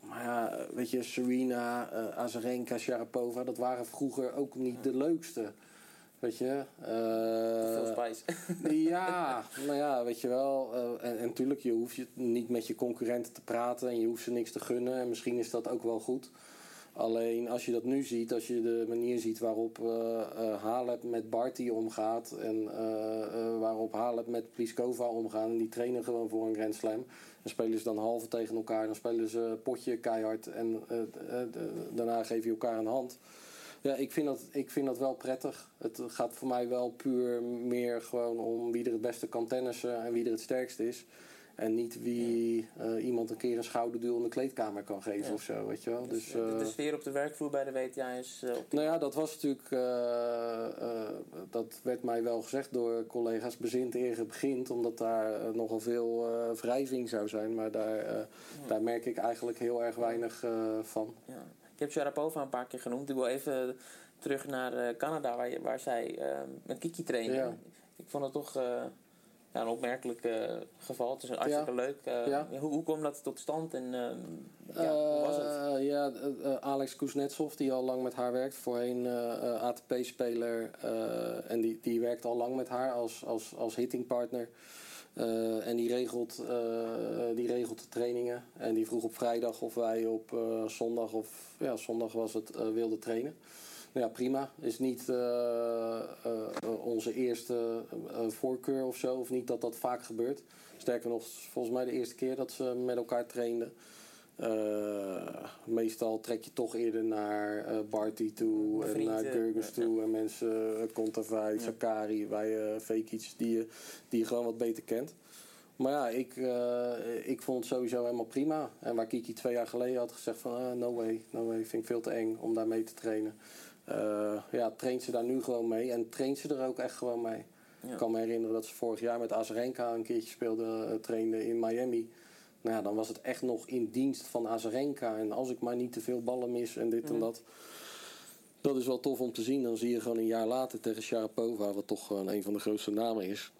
Maar ja, weet je, Serena, uh, Azarenka, Sharapova, dat waren vroeger ook niet de leukste. Weet je? Uh, Veel spice. *laughs* ja, nou ja, weet je wel. Uh, en, en tuurlijk, je hoeft je niet met je concurrenten te praten en je hoeft ze niks te gunnen. En misschien is dat ook wel goed. Alleen als je dat nu ziet, als je de manier ziet waarop uh, uh, Halep met Barty omgaat en uh, waarop Halep met Pliskova omgaan, en die trainen gewoon voor een Grand Slam. Dan spelen ze dan halve tegen elkaar, dan spelen ze potje keihard en daarna geef je elkaar een hand. Ja, ik vind, dat, ik vind dat wel prettig. Het gaat voor mij wel puur meer gewoon om wie er het beste kan tennissen en wie er het sterkst is. En niet wie uh, iemand een keer een schouderduw in de kleedkamer kan geven ja. of zo, weet je wel. Dus, dus uh, de, de, sfeer op de werkvloer bij de WTA is... Uh, op nou ja, dat was natuurlijk... dat werd mij wel gezegd door collega's bezint eer begint. Omdat daar nogal veel wrijving zou zijn. Maar daar, ja. daar merk ik eigenlijk heel erg weinig van. Ja. Je hebt Sharapova een paar keer genoemd. Ik wil even terug naar Canada, waar, waar zij met Kiki trainen. Ja. Ik vond het toch ja, een opmerkelijk uh, geval. Het is een hartstikke ja. leuk. Uh, ja. hoe, hoe kwam dat tot stand en uh, ja, hoe was het? ja, Alex Kuznetsov, die al lang met haar werkt, voorheen ATP-speler. en die, die werkt al lang met haar als, als, als hittingpartner. En die regelt, die regelt de trainingen. En die vroeg op vrijdag of wij op zondag, of ja, zondag was het, wilden trainen. ja, prima. Is niet onze eerste voorkeur of zo. Of niet dat dat vaak gebeurt. Sterker nog, volgens mij de eerste keer dat ze met elkaar trainden. Meestal trek je toch eerder naar Barty toe en naar Gurgus toe. En mensen, uh, Kontavai, Sakari, wij Vekic, die je, die je gewoon wat beter kent. Maar ja, ik, uh, ik vond het sowieso helemaal prima. En waar Kiki twee jaar geleden had gezegd van uh, no way, no way, vind ik veel te eng om daar mee te trainen. Uh, ja, traint ze daar nu gewoon mee en traint ze er ook echt gewoon mee. Ja. Ik kan me herinneren dat ze vorig jaar met Azarenka een keertje speelde, trainde in Miami. Nou ja, dan was het echt nog in dienst van Azarenka. En als ik maar niet te veel ballen mis en dit en dat. Dat is wel tof om te zien. Dan zie je gewoon een jaar later tegen Sharapova, wat toch gewoon een van de grootste namen is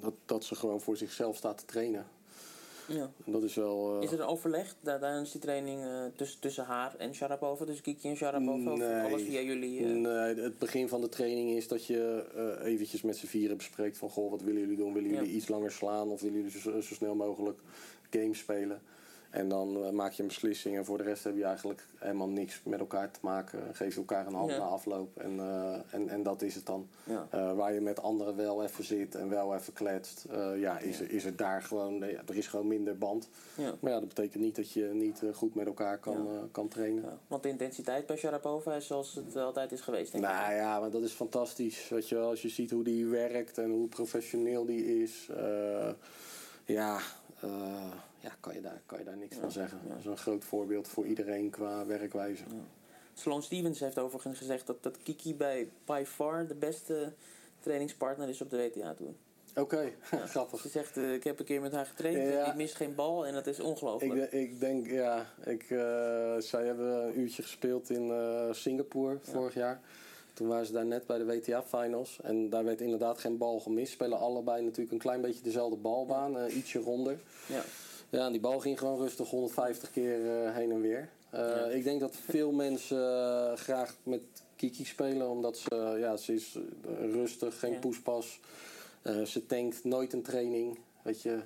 dat, dat ze gewoon voor zichzelf staat te trainen. Ja. En dat is wel... Uh... Is er een overleg tijdens die training uh, tussen, tussen haar en Sharapova? Tussen Kiki en Sharapova? Nee, of alles via jullie? Uh... Nee, het begin van de training is dat je eventjes met z'n vieren bespreekt van... Goh, wat willen jullie doen? Willen jullie ja. iets langer slaan? Of willen jullie zo, zo snel mogelijk games spelen? En dan uh, maak je een beslissing. En voor de rest heb je eigenlijk helemaal niks met elkaar te maken. Geef je elkaar een hand ja. na afloop. En, uh, en, en dat is het dan. Ja. Uh, waar je met anderen wel even zit en wel even kletst. ja, is, Er, is er daar gewoon... Ja, er is gewoon minder band. Maar ja, dat betekent niet dat je niet goed met elkaar kan, kan trainen. Want de intensiteit bij Sharapova is zoals het altijd is geweest, denk ik. Nou ja, maar dat is fantastisch. Weet je wel, als je ziet hoe die werkt en hoe professioneel die is. ja ja, kan, je daar, kan je daar niks ja, van zeggen. Ja. Dat is een groot voorbeeld voor iedereen qua werkwijze. Ja. Sloan Stevens heeft overigens gezegd dat, dat Kiki bij by far de beste trainingspartner is op de WTA-tour. Oké, *laughs* okay. grappig. Ze zegt, uh, ik heb een keer met haar getraind, ja. ik mis geen bal en dat is ongelooflijk. Ik, ik, denk, ja, ik, uh, zij hebben een uurtje gespeeld in uh, Singapore vorig jaar. Toen waren ze daar net bij de WTA-finals. En daar werd inderdaad geen bal gemist. Spelen allebei natuurlijk een klein beetje dezelfde balbaan, ietsje ronder. Ja. Ja, en die bal ging gewoon rustig 150 keer uh, heen en weer. Ja. Ik denk dat veel mensen uh, graag met Kiki spelen, omdat ze, ja, ze is rustig, geen ja. poespas. ze tankt nooit een training. Weet je,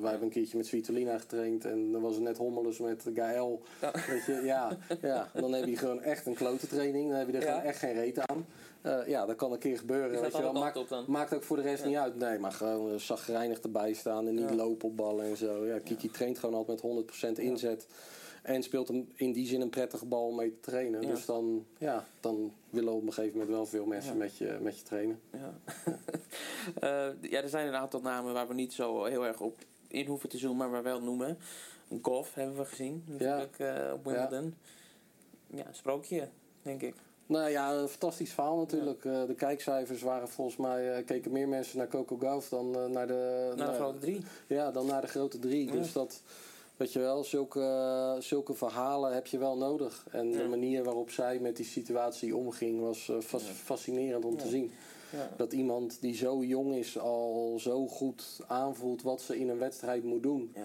wij hebben een keertje met Svitolina getraind en dan was het net hommeles met Gael. Ja. Weet je, ja, ja, dan heb je gewoon echt een klote training. Dan heb je er gewoon echt geen reet aan. Uh, ja, dat kan een keer gebeuren. Weet je wel. Maakt, maakt ook voor de rest ja. niet uit. Nee, maar gewoon zagrijnig erbij staan en niet ja. lopen op ballen en zo. Ja, Kiki traint gewoon altijd met 100% inzet. En speelt hem in die zin een prettige bal om mee te trainen. Dus dan, ja, dan willen op een gegeven moment wel veel mensen met, je, met je trainen. Ja. uh, *laughs* ja, er zijn een aantal namen waar we niet zo heel erg op in hoeven te zoomen, maar wel noemen. Golf hebben we gezien, natuurlijk, uh, op Wimbledon. Ja, sprookje, denk ik. Nou ja, een fantastisch verhaal natuurlijk. Ja. Uh, de kijkcijfers waren volgens mij... Uh, keken meer mensen naar Coco Gauff dan uh, naar de... Naar de grote drie. Ja, dan naar de grote drie. Ja. Dus dat... Weet je wel, zulke, zulke verhalen heb je wel nodig. En ja. de manier waarop zij met die situatie omging... was fas fascinerend om te zien. Dat iemand die zo jong is al zo goed aanvoelt... wat ze in een wedstrijd moet doen... Uh,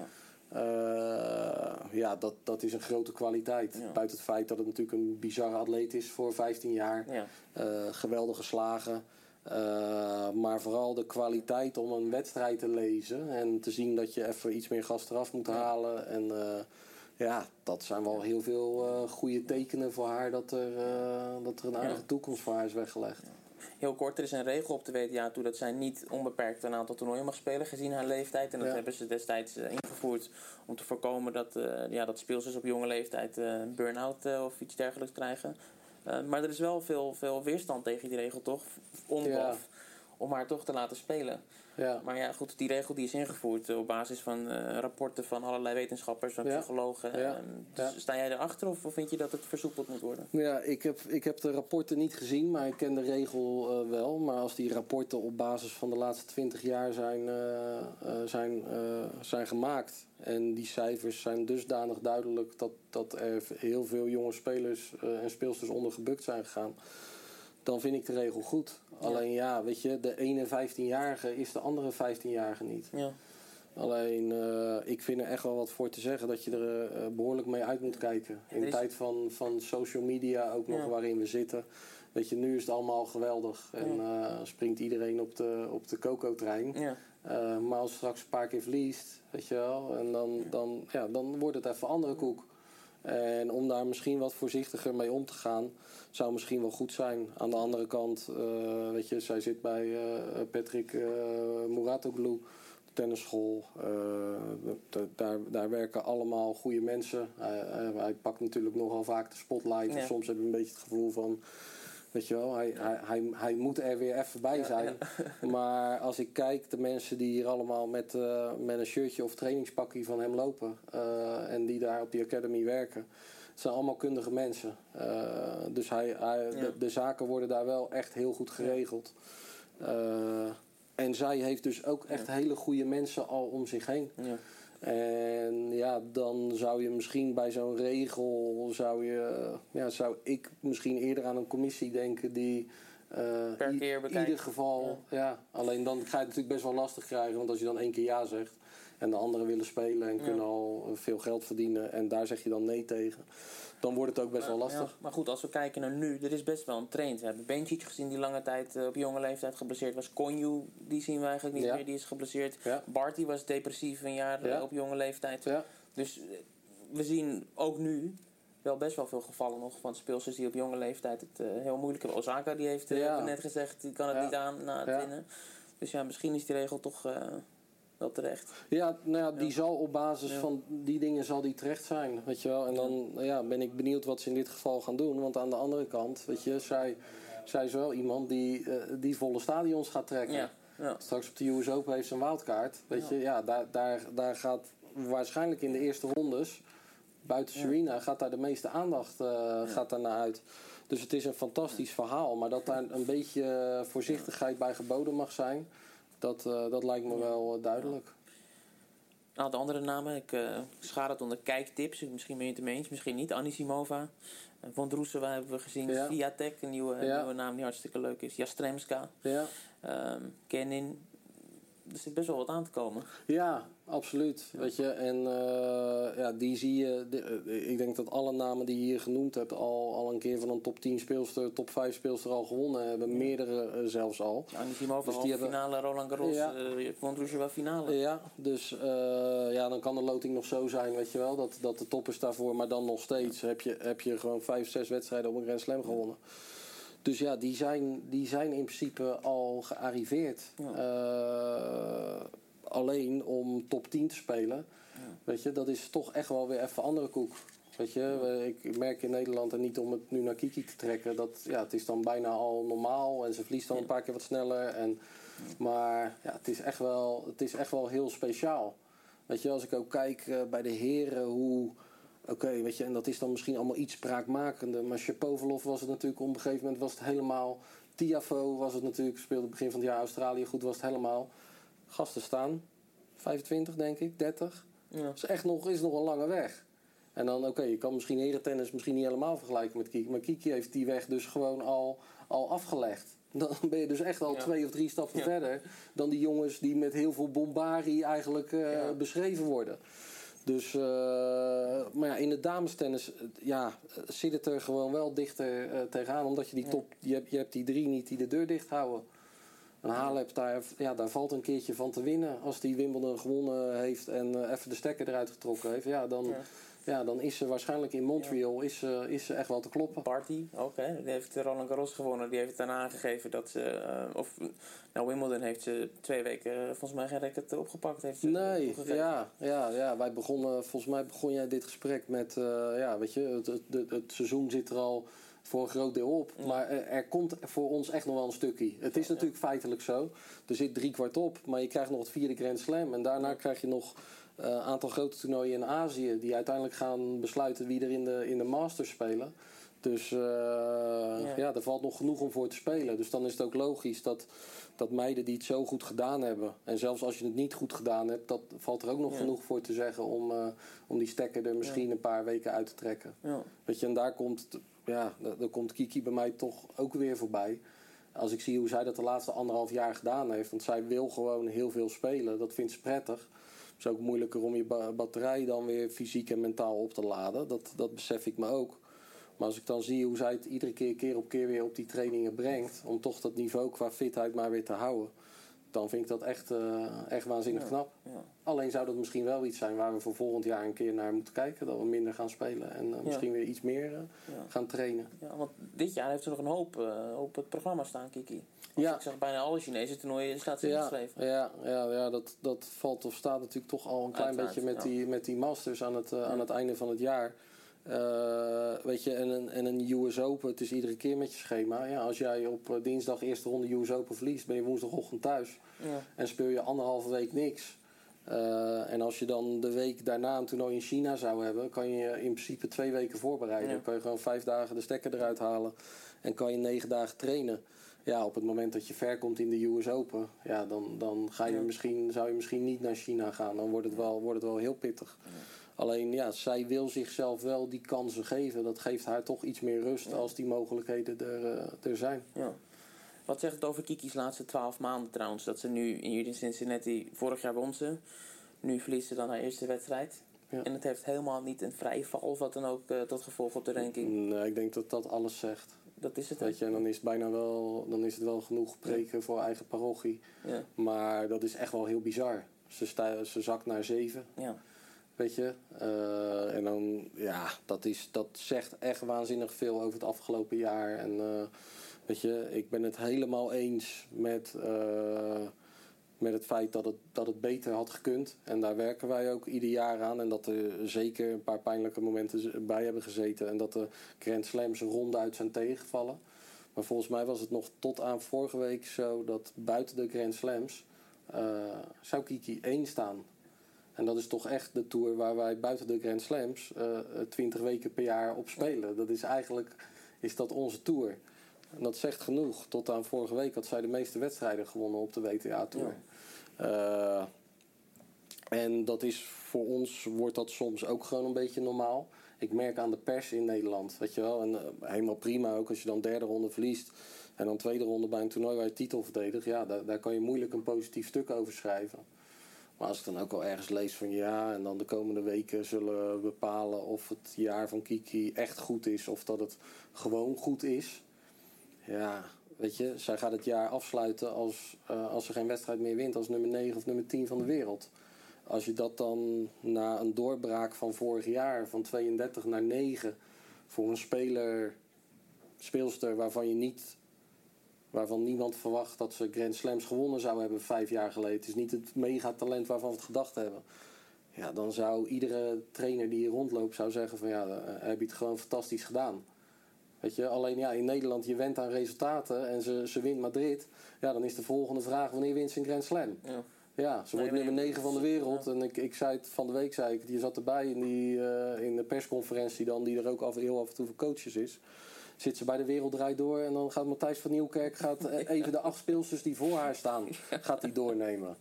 ja, dat, dat is een grote kwaliteit. Ja. Buiten het feit dat het natuurlijk een bizarre atleet is voor 15 jaar. Ja. Uh, geweldige slagen. Uh, maar vooral de kwaliteit om een wedstrijd te lezen. En te zien dat je even iets meer gas eraf moet halen. En ja, dat zijn wel heel veel goede tekenen voor haar dat er, dat er een aardige toekomst voor haar is weggelegd. Heel kort, er is een regel op de WTA toe dat zij niet onbeperkt een aantal toernooien mag spelen gezien haar leeftijd. En dat Ja. hebben ze destijds uh, ingevoerd om te voorkomen dat, uh, ja, dat speelsters op jonge leeftijd uh, burn-out of iets dergelijks krijgen. maar er is wel veel, veel weerstand tegen die regel, toch? Om, Ja. om haar toch te laten spelen. Ja. Maar ja, goed, die regel die is ingevoerd op basis van eh, rapporten van allerlei wetenschappers, van Ja. psychologen. Ja. Ehm, dus Ja. Sta jij erachter of, of vind je dat het versoepeld moet worden? Ja, ik heb, ik heb de rapporten niet gezien, maar ik ken de regel eh, wel. Maar als die rapporten op basis van de laatste 20 jaar zijn, eh, eh, zijn, eh, zijn gemaakt. En die cijfers zijn dusdanig duidelijk dat, dat er heel veel jonge spelers eh, en speelsters onder gebukt zijn gegaan. Dan vind ik de regel goed. Alleen ja, weet je, de ene 15-jarige is de andere 15-jarige niet. Ja. Alleen, eh, ik vind er echt wel wat voor te zeggen dat je er eh, behoorlijk mee uit moet kijken. In de tijd van, van social media ook nog Ja. waarin we zitten. Weet je, nu is het allemaal geweldig. En eh, springt iedereen op de, op de coco-trein. Ja. Eh, maar als straks een paar keer verliest, weet je wel, en dan, dan, ja, dan wordt het even andere koek. En om daar misschien wat voorzichtiger mee om te gaan, zou misschien wel goed zijn. Aan de andere kant, uh, weet je, zij zit bij uh, Patrick uh, Muratoglu, tennisschool. Daar, daar werken allemaal goede mensen. hij pakt natuurlijk nogal vaak de spotlight. Ja. En soms heb je een beetje het gevoel van Weet je wel, hij, hij, hij, hij moet er weer even bij zijn. *laughs* Maar als ik kijk, de mensen die hier allemaal met, uh, met een shirtje of trainingspakje van hem lopen. Uh, en die daar op die academy werken. Het zijn allemaal kundige mensen. Uh, dus hij, hij, de, de, zaken worden daar wel echt heel goed geregeld. en zij heeft dus ook echt hele goede mensen al om zich heen. Ja. En ja, dan zou je misschien bij zo'n regel, zou, je, ja, zou ik misschien eerder aan een commissie denken die uh, in ieder geval, ja. alleen dan ga je het natuurlijk best wel lastig krijgen, want als je dan één keer ja zegt en de anderen willen spelen en kunnen al veel geld verdienen en daar zeg je dan nee tegen dan wordt het ook best wel lastig. Ja, maar goed, als we kijken naar nu, er is best wel een trend. We hebben Benjic gezien die lange tijd eh, op jonge leeftijd geblesseerd was. Konju, die zien we eigenlijk niet meer, die is geblesseerd. Ja. Barty was depressief een jaar eh, op jonge leeftijd. Dus eh, we zien ook nu wel best wel veel gevallen nog van speelsters die op jonge leeftijd het heel moeilijk hebben. Osaka die heeft net gezegd, die kan het niet aan na het winnen. Dus ja, misschien is die regel toch wel terecht. Ja, nou ja, die zal op basis van die dingen zal die terecht zijn, weet je wel. En dan ja, ben ik benieuwd wat ze in dit geval gaan doen. Want aan de andere kant, weet je, zij, zij is wel iemand die, uh, die volle stadions gaat trekken. Straks op de US Open heeft ze een wildcard. Weet je, ja, daar, daar, daar gaat waarschijnlijk in de eerste rondes, buiten Serena, gaat daar de meeste aandacht uh, gaat daar naar uit. Dus het is een fantastisch verhaal. Maar dat daar een beetje voorzichtigheid bij geboden mag zijn dat, uh, dat lijkt me wel uh, duidelijk. Nou, de andere namen, ik uh, schaar het onder kijktips. Misschien ben je het ermee eens, misschien niet. Anisimova, Von Droeseva hebben we gezien. Ja. Viatek, een nieuwe, ja. nieuwe naam die hartstikke leuk is. Jastremska. Ja. Um, Kenin. Er zit best wel wat aan te komen. Ja, absoluut. Weet je, en uh, ja, die zie je. Uh, ik denk dat alle namen die je hier genoemd hebt, al, al een keer van een top 10 speelster, top 5 speelster al gewonnen hebben. Meerdere uh, zelfs al. Ja, en die dus die hebben finale Roland Garros, ja. uh, finale. Ja, dus ja, dan kan de loting nog zo zijn, weet je wel, dat, dat de toppers daarvoor, maar dan nog steeds heb je, heb je gewoon 5, 6 wedstrijden op een Grand Slam gewonnen. Dus ja, die zijn, die zijn in principe al gearriveerd. Ja alleen om top 10 te spelen. Ja. Weet je, dat is toch echt wel weer even andere koek. Weet je, ik merk in Nederland, en niet om het nu naar Kiki te trekken, dat ja, het is dan bijna al normaal en ze verliest dan een paar keer wat sneller. En, maar ja, het, is echt wel, het is echt wel heel speciaal. Weet je, als ik ook kijk uh, bij de heren, hoe. Oké, weet je, en dat is dan misschien allemaal iets spraakmakender. Maar Shapovalov was het natuurlijk op een gegeven moment was het helemaal. Tiafo was het natuurlijk, speelde begin van het jaar Australië goed, was het helemaal gasten staan. 25 denk ik, 30. Ja. is echt nog, is nog een lange weg. En dan, oké, je kan misschien herentennis misschien niet helemaal vergelijken met Kiki. Maar Kiki heeft die weg dus gewoon al, al afgelegd. Dan ben je dus echt al twee of drie stappen verder dan die jongens die met heel veel bombarie eigenlijk uh, beschreven worden. Dus, uh, maar ja, in de damestennis ja, zit het er gewoon wel dichter uh, tegenaan. Omdat je die top, je hebt, je hebt die drie niet die de deur dicht houden. En Halep, daar, ja, daar valt een keertje van te winnen. Als die Wimbledon gewonnen heeft en uh, even de stekker eruit getrokken heeft, ja, dan, ja. ja dan is ze waarschijnlijk in Montreal is, uh, is ze echt wel te kloppen. Party ook, hè? Die heeft Roland Garros gewonnen. Die heeft daarna aangegeven dat ze. Uh, of, nou, Wimbledon heeft ze twee weken volgens mij geen record opgepakt. Heeft nee, ja, ja, ja. Wij begonnen, volgens mij begon jij dit gesprek met. ja, weet je, het, het, het, het seizoen zit er al voor een groot deel op. Maar er komt voor ons echt nog wel een stukje. Het is natuurlijk feitelijk zo. Er zit drie kwart op, maar je krijgt nog het vierde Grand Slam. En daarna krijg je nog een uh, aantal grote toernooien in Azië... die uiteindelijk gaan besluiten wie er in de, in de Masters spelen. Dus uh, ja. ja, er valt nog genoeg om voor te spelen. Dus dan is het ook logisch dat, dat meiden die het zo goed gedaan hebben... en zelfs als je het niet goed gedaan hebt... dat valt er ook nog genoeg voor te zeggen... om, uh, om die stekker er misschien een paar weken uit te trekken. Weet je, en daar komt ja, dan komt Kiki bij mij toch ook weer voorbij. Als ik zie hoe zij dat de laatste anderhalf jaar gedaan heeft. Want zij wil gewoon heel veel spelen. Dat vindt ze prettig. Het is ook moeilijker om je batterij dan weer fysiek en mentaal op te laden. Dat, dat besef ik me ook. Maar als ik dan zie hoe zij het iedere keer, keer op keer weer op die trainingen brengt. Om toch dat niveau qua fitheid maar weer te houden dan vind ik dat echt, eh, echt waanzinnig Ja, knap. ja. Alleen zou dat misschien wel iets zijn waar we voor volgend jaar een keer naar moeten kijken. Dat we minder gaan spelen en eh, misschien weer iets meer eh, gaan trainen. Ja, want dit jaar heeft ze nog een hoop op het programma staan, Kiki. Want Ja. Ik zag bijna alle Chinese toernooien staat ze ingeschreven. ja, ja, ja dat, dat valt of staat natuurlijk toch al een klein Uiteraard, beetje met, die, met die Masters aan het, aan het einde van het jaar. Eh, weet je, en een, en een US Open, het is iedere keer met je schema. Ja, als jij op eh, dinsdag eerste ronde US Open verliest, ben je woensdagochtend thuis. Ja. En speel je anderhalve week niks. Eh, en als je dan de week daarna een toernooi in China zou hebben, kan je in principe twee weken voorbereiden. Ja. Dan kan je gewoon vijf dagen de stekker eruit halen en kan je negen dagen trainen. Ja, op het moment dat je ver komt in de US Open, ja, dan, dan ga je Ja. misschien, zou je misschien niet naar China gaan. Dan wordt het wel, wordt het wel heel pittig. Alleen ja, zij wil zichzelf wel die kansen geven. Dat geeft haar toch iets meer rust als die mogelijkheden er, eh, er zijn. Ja. Wat zegt het over Kiki's laatste twaalf maanden trouwens? Dat ze nu in in Cincinnati, vorig jaar won ze. Nu verliest ze dan haar eerste wedstrijd. Ja. En het heeft helemaal niet een vrije val of wat dan ook eh, tot gevolg op de ranking. Nee, ik denk dat dat alles zegt. Dat is het. Weet je, en dan is het bijna wel, dan is het wel genoeg preken voor eigen parochie. Ja. Maar dat is echt wel heel bizar. Ze, ze zakt naar zeven, Ja. Weet je. Eh, en dan, ja, dat, is, dat zegt echt waanzinnig veel over het afgelopen jaar. En eh, weet je, ik ben het helemaal eens met, eh, met het feit dat het, dat het beter had gekund. En daar werken wij ook ieder jaar aan. En dat er zeker een paar pijnlijke momenten bij hebben gezeten. En dat de Grand Slams ronduit zijn tegengevallen. Maar volgens mij was het nog tot aan vorige week zo dat buiten de Grand Slams zou Kiki 1 staan. En dat is toch echt de tour waar wij buiten de Grand Slams eh 20 weken per jaar op spelen. Dat is eigenlijk is dat onze tour. En dat zegt genoeg. Tot aan vorige week had zij de meeste wedstrijden gewonnen op de WTA-tour. Eh, en dat is voor ons wordt dat soms ook gewoon een beetje normaal. Ik merk aan de pers in Nederland, weet je wel. En eh, helemaal prima ook als je dan derde ronde verliest. En dan tweede ronde bij een toernooi waar je titel verdedigt. Ja, daar, daar kan je moeilijk een positief stuk over schrijven. Maar als ik dan ook al ergens lees van ja, en dan de komende weken zullen we bepalen of het jaar van Kiki echt goed is of dat het gewoon goed is. Ja, weet je, zij gaat het jaar afsluiten als, eh, als ze geen wedstrijd meer wint als nummer 9 of nummer 10 van de wereld. Als je dat dan na een doorbraak van vorig jaar van 32 naar 9 voor een speler, speelster waarvan je niet waarvan niemand verwacht dat ze Grand Slams gewonnen zou hebben vijf jaar geleden. Het is niet het megatalent waarvan we het gedacht hebben. Ja, dan zou iedere trainer die hier rondloopt zou zeggen van ja, dan heb je het gewoon fantastisch gedaan. Weet je, alleen ja, in Nederland, je went aan resultaten en ze, ze wint Madrid. Ja, dan is de volgende vraag, wanneer wint ze een Grand Slam? Ja. Ja, ze wordt Nee, nummer nee, 9 van de wereld. En ik, ik zei het van de week, zei ik, je zat erbij in, die, eh, in de persconferentie dan, die er ook af, heel af en toe voor coaches is. Zit ze bij de Wereld Draait Door en dan gaat Matthijs van Nieuwkerk gaat eh, *laughs* even de acht speelsters die voor haar staan, *laughs* gaat die doornemen.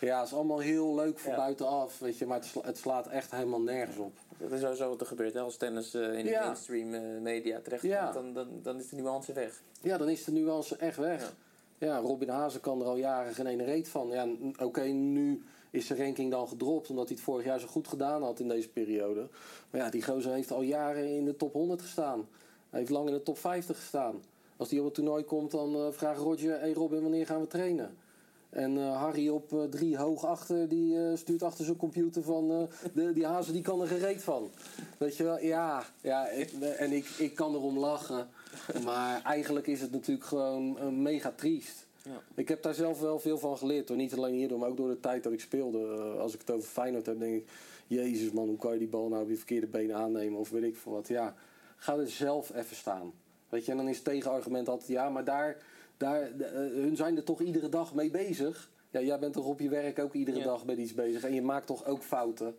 Ja, het is allemaal heel leuk van Ja. buitenaf, weet je, maar het, sla- het slaat echt helemaal nergens op. Dat is sowieso wat er gebeurt. Hè? Als tennis eh, in de Ja. mainstream eh, media terechtkomt, Ja. dan, dan, dan is de nuance weg. Ja, dan is de nuance echt weg. Ja, Robin Hazen kan er al jaren geen ene reet van. Ja, oké, nu is zijn ranking dan gedropt omdat hij het vorig jaar zo goed gedaan had in deze periode. Maar ja, die gozer heeft al jaren in de top 100 gestaan. Hij heeft lang in de top 50 gestaan. Als hij op het toernooi komt, dan eh, vraagt Roger: Hey Robin, wanneer gaan we trainen? En eh, Harry op eh, drie hoog achter, die stuurt achter zijn computer van... de, die hazen die kan er gereed van. Weet je wel, ja. ja ik- en ik, ik kan erom lachen. Maar eigenlijk is het natuurlijk gewoon mega triest. Ja. Ik heb daar zelf wel veel van geleerd. Hoor. Niet alleen hierdoor, maar ook door de tijd dat ik speelde. Als ik het over Feyenoord heb, denk ik... Jezus man, hoe kan je die bal nou op je verkeerde benen aannemen? Of weet ik veel wat. Ja, ga er zelf even staan. Weet je, en dan is het tegenargument altijd... Ja, maar daar, daar, eh, hun zijn er toch iedere dag mee bezig? Ja, jij bent toch op je werk ook iedere Ja. dag met iets bezig. En je maakt toch ook fouten?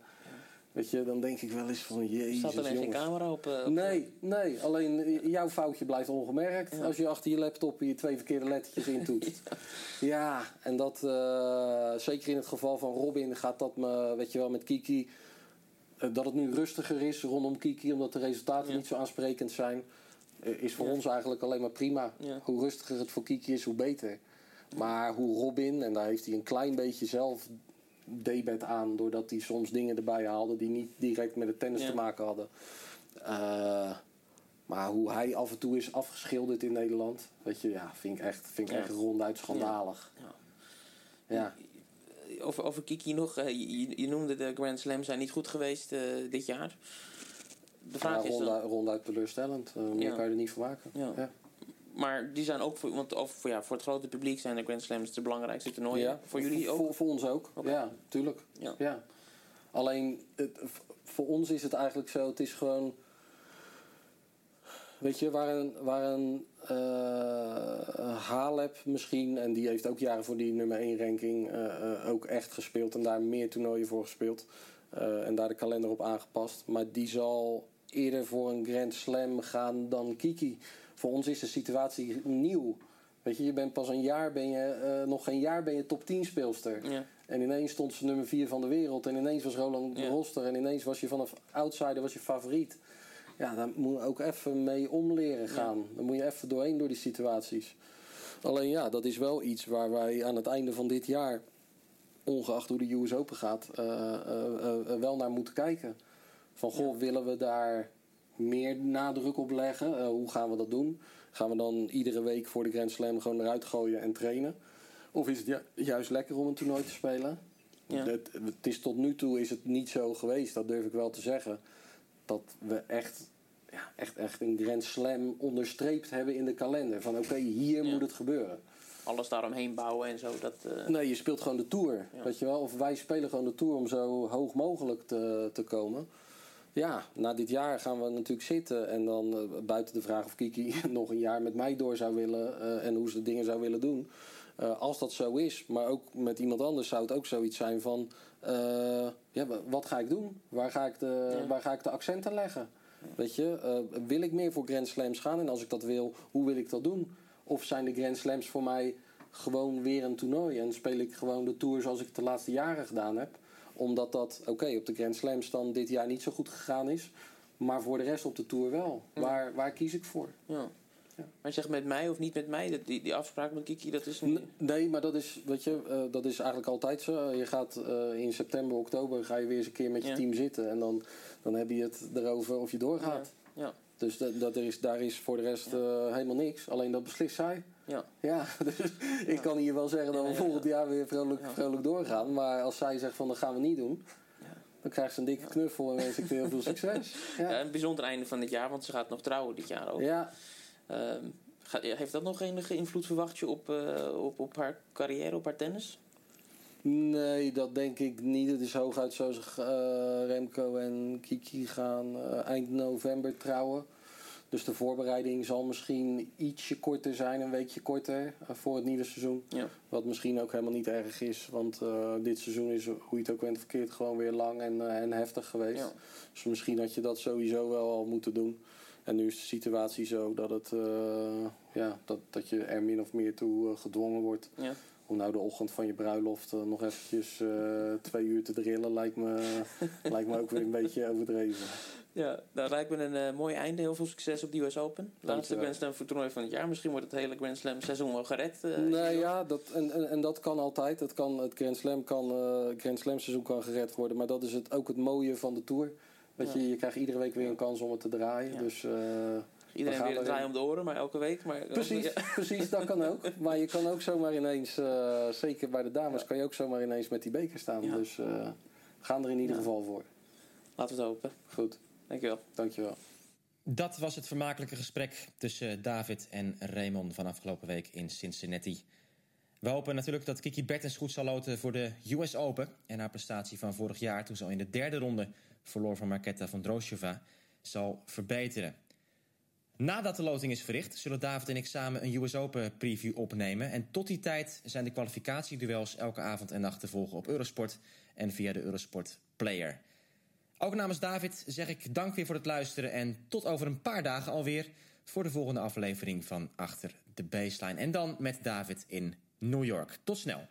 Weet je, dan denk ik wel eens van... Er Jezus, staat alleen geen camera op. eh, op- Nee, nee, alleen eh, jouw foutje blijft ongemerkt als je achter je laptop je twee verkeerde lettertjes *laughs* intoetst. ja, en dat, eh, zeker in het geval van Robin, gaat dat me, weet je wel, met Kiki, eh, dat het nu rustiger is rondom Kiki, omdat de resultaten Ja. niet zo aansprekend zijn, eh, is voor Ja. ons eigenlijk alleen maar prima. Ja. Hoe rustiger het voor Kiki is, hoe beter. Maar hoe Robin, en daar heeft hij een klein beetje zelf debet aan, doordat hij soms dingen erbij haalde die niet direct met het tennis te maken hadden. Eh, maar hoe hij af en toe is afgeschilderd in Nederland, weet je, ja, vind ik echt, vind ik echt ronduit schandalig. Ja. Over, over Kiki nog. eh, je, je noemde de Grand Slams zijn niet goed geweest eh, dit jaar. De vraag Ja, is ronduit, ronduit teleurstellend. Meer Ja. kan je er niet van maken. Ja. Ja. Maar die zijn ook voor, want voor, ja, voor het grote publiek zijn de Grand Slams de belangrijkste toernooien. Ja, Voor jullie ook? Voor, voor ons ook, ja, tuurlijk. Ja. Ja. Alleen, het, voor ons is het eigenlijk zo, het is gewoon... Weet je, waar een, waar een eh, Halep misschien, en die heeft ook jaren voor die nummer 1 ranking eh, ook echt gespeeld en daar meer toernooien voor gespeeld. en daar de kalender op aangepast. Maar die zal eerder voor een Grand Slam gaan dan Kiki. Voor ons is de situatie nieuw. Weet je, je bent pas een jaar, ben je, nog geen jaar ben je top 10 speelster. Ja. En ineens stond ze nummer 4 van de wereld. En ineens was Roland Ja. Roster. En ineens was je vanaf outsider was je favoriet. Ja, daar moet je ook even mee omleren gaan. Dan moet je even doorheen door die situaties. Alleen ja, dat is wel iets waar wij aan het einde van dit jaar, ongeacht hoe de US Open gaat, eh, eh, eh, wel naar moeten kijken. Van goh, willen we daar meer nadruk op leggen? Hoe gaan we dat doen? Gaan we dan iedere week voor de Grand Slam gewoon eruit gooien en trainen? Of is het ju- juist lekker om een toernooi te spelen? Ja. Het, het is tot nu toe is het niet zo geweest, dat durf ik wel te zeggen. Dat we echt, ja, echt, echt een Grand Slam onderstreept hebben in de kalender. Van oké, hier Ja. moet het gebeuren. Alles daaromheen bouwen en zo. Dat, eh, Nee, je speelt gewoon de Tour, Ja. weet je wel. Of wij spelen gewoon de Tour om zo hoog mogelijk te, te komen. Ja, na dit jaar gaan we natuurlijk zitten. En dan eh, buiten de vraag of Kiki *laughs* nog een jaar met mij door zou willen... eh, en hoe ze de dingen zou willen doen. Als dat zo is, maar ook met iemand anders zou het ook zoiets zijn van... ja, wa- wat ga ik doen? Waar ga ik de, Ja. waar ga ik de accenten leggen? Weet je, eh, wil ik meer voor Grand Slams gaan? En als ik dat wil, hoe wil ik dat doen? Of zijn de Grand Slams voor mij gewoon weer een toernooi? En speel ik gewoon de Tour zoals ik het de laatste jaren gedaan heb? Omdat dat, oké, op de Grand Slams dan dit jaar niet zo goed gegaan is. Maar voor de rest op de Tour wel. Waar, waar kies ik voor? ja. Ja. Maar je zegt met mij of niet met mij, dat, die, die afspraak met Kiki, dat is niet... Nee, maar dat is, weet je, eh, dat is eigenlijk altijd zo. Je gaat eh, in september, oktober ga je weer eens een keer met je Ja. team zitten. En dan, dan heb je het erover of je doorgaat. Ja. Ja. Dus dat, dat er is, daar is voor de rest eh, helemaal niks. Alleen dat beslist zij. Ja. Ja, *laughs* dus ik kan hier wel zeggen dat we volgend jaar weer vrolijk, vrolijk doorgaan. Maar als zij zegt van dat gaan we niet doen, dan krijgt ze een dikke knuffel en wens ik heel veel *laughs* succes. Ja, Ja. een bijzonder einde van dit jaar, want ze gaat nog trouwen dit jaar ook. Ja, heeft dat nog enige invloed, verwacht je, op, eh, op, op haar carrière, op haar tennis? nee, dat denk ik niet. Het is hooguit zo ze eh, Remco en Kiki gaan eh, eind november trouwen. Dus de voorbereiding zal misschien ietsje korter zijn, een weekje korter voor het nieuwe seizoen. Ja. Wat misschien ook helemaal niet erg is, want dit seizoen is, hoe je het ook bent verkeerd, gewoon weer lang en, en heftig geweest. Ja. Dus misschien had je dat sowieso wel al moeten doen. En nu is de situatie zo dat, het, eh, ja, dat, dat je er min of meer toe eh, gedwongen wordt. Ja. Om nou de ochtend van je bruiloft eh, nog eventjes twee uur te drillen, lijkt me, *laughs* lijkt me ook weer een beetje overdreven. Ja, dat lijkt me een mooi einde. Heel veel succes op de US Open. Laatste. Grand Slam voor toernooi van het jaar. Misschien wordt het hele Grand Slam seizoen wel gered. Nee, ja, dat, en, en, en dat kan altijd. Het, kan, het Grand Slam, kan, Grand Slam seizoen kan gered worden. Maar dat is het, ook het mooie van de Tour. Weet Ja. je, je krijgt iedere week weer een kans om het te draaien. Ja. Dus, eh, Iedereen we gaan weer een erin. draai om de oren, maar elke week. Maar, Precies, Ja. *laughs* precies, dat kan ook. Maar je kan ook zomaar ineens, eh, zeker bij de dames, Ja. kan je ook zomaar ineens met die beker staan. Ja. Dus eh, we gaan er in ieder Ja. geval voor. Laten we het hopen. Goed, Dankjewel. dankjewel. Dat was het vermakelijke gesprek tussen David en Raymond van afgelopen week in Cincinnati. We hopen natuurlijk dat Kiki Bertens goed zal loten voor de US Open. En haar prestatie van vorig jaar, toen ze al in de derde ronde verloor van Marketa van Drosjova, zal verbeteren. Nadat de loting is verricht, zullen David en ik samen een US Open preview opnemen. En tot die tijd zijn de kwalificatieduels elke avond en nacht te volgen op Eurosport en via de Eurosport Player. Ook namens David zeg ik dank weer voor het luisteren en tot over een paar dagen alweer voor de volgende aflevering van Achter de Baseline. En dan met David in New York. Tot snel.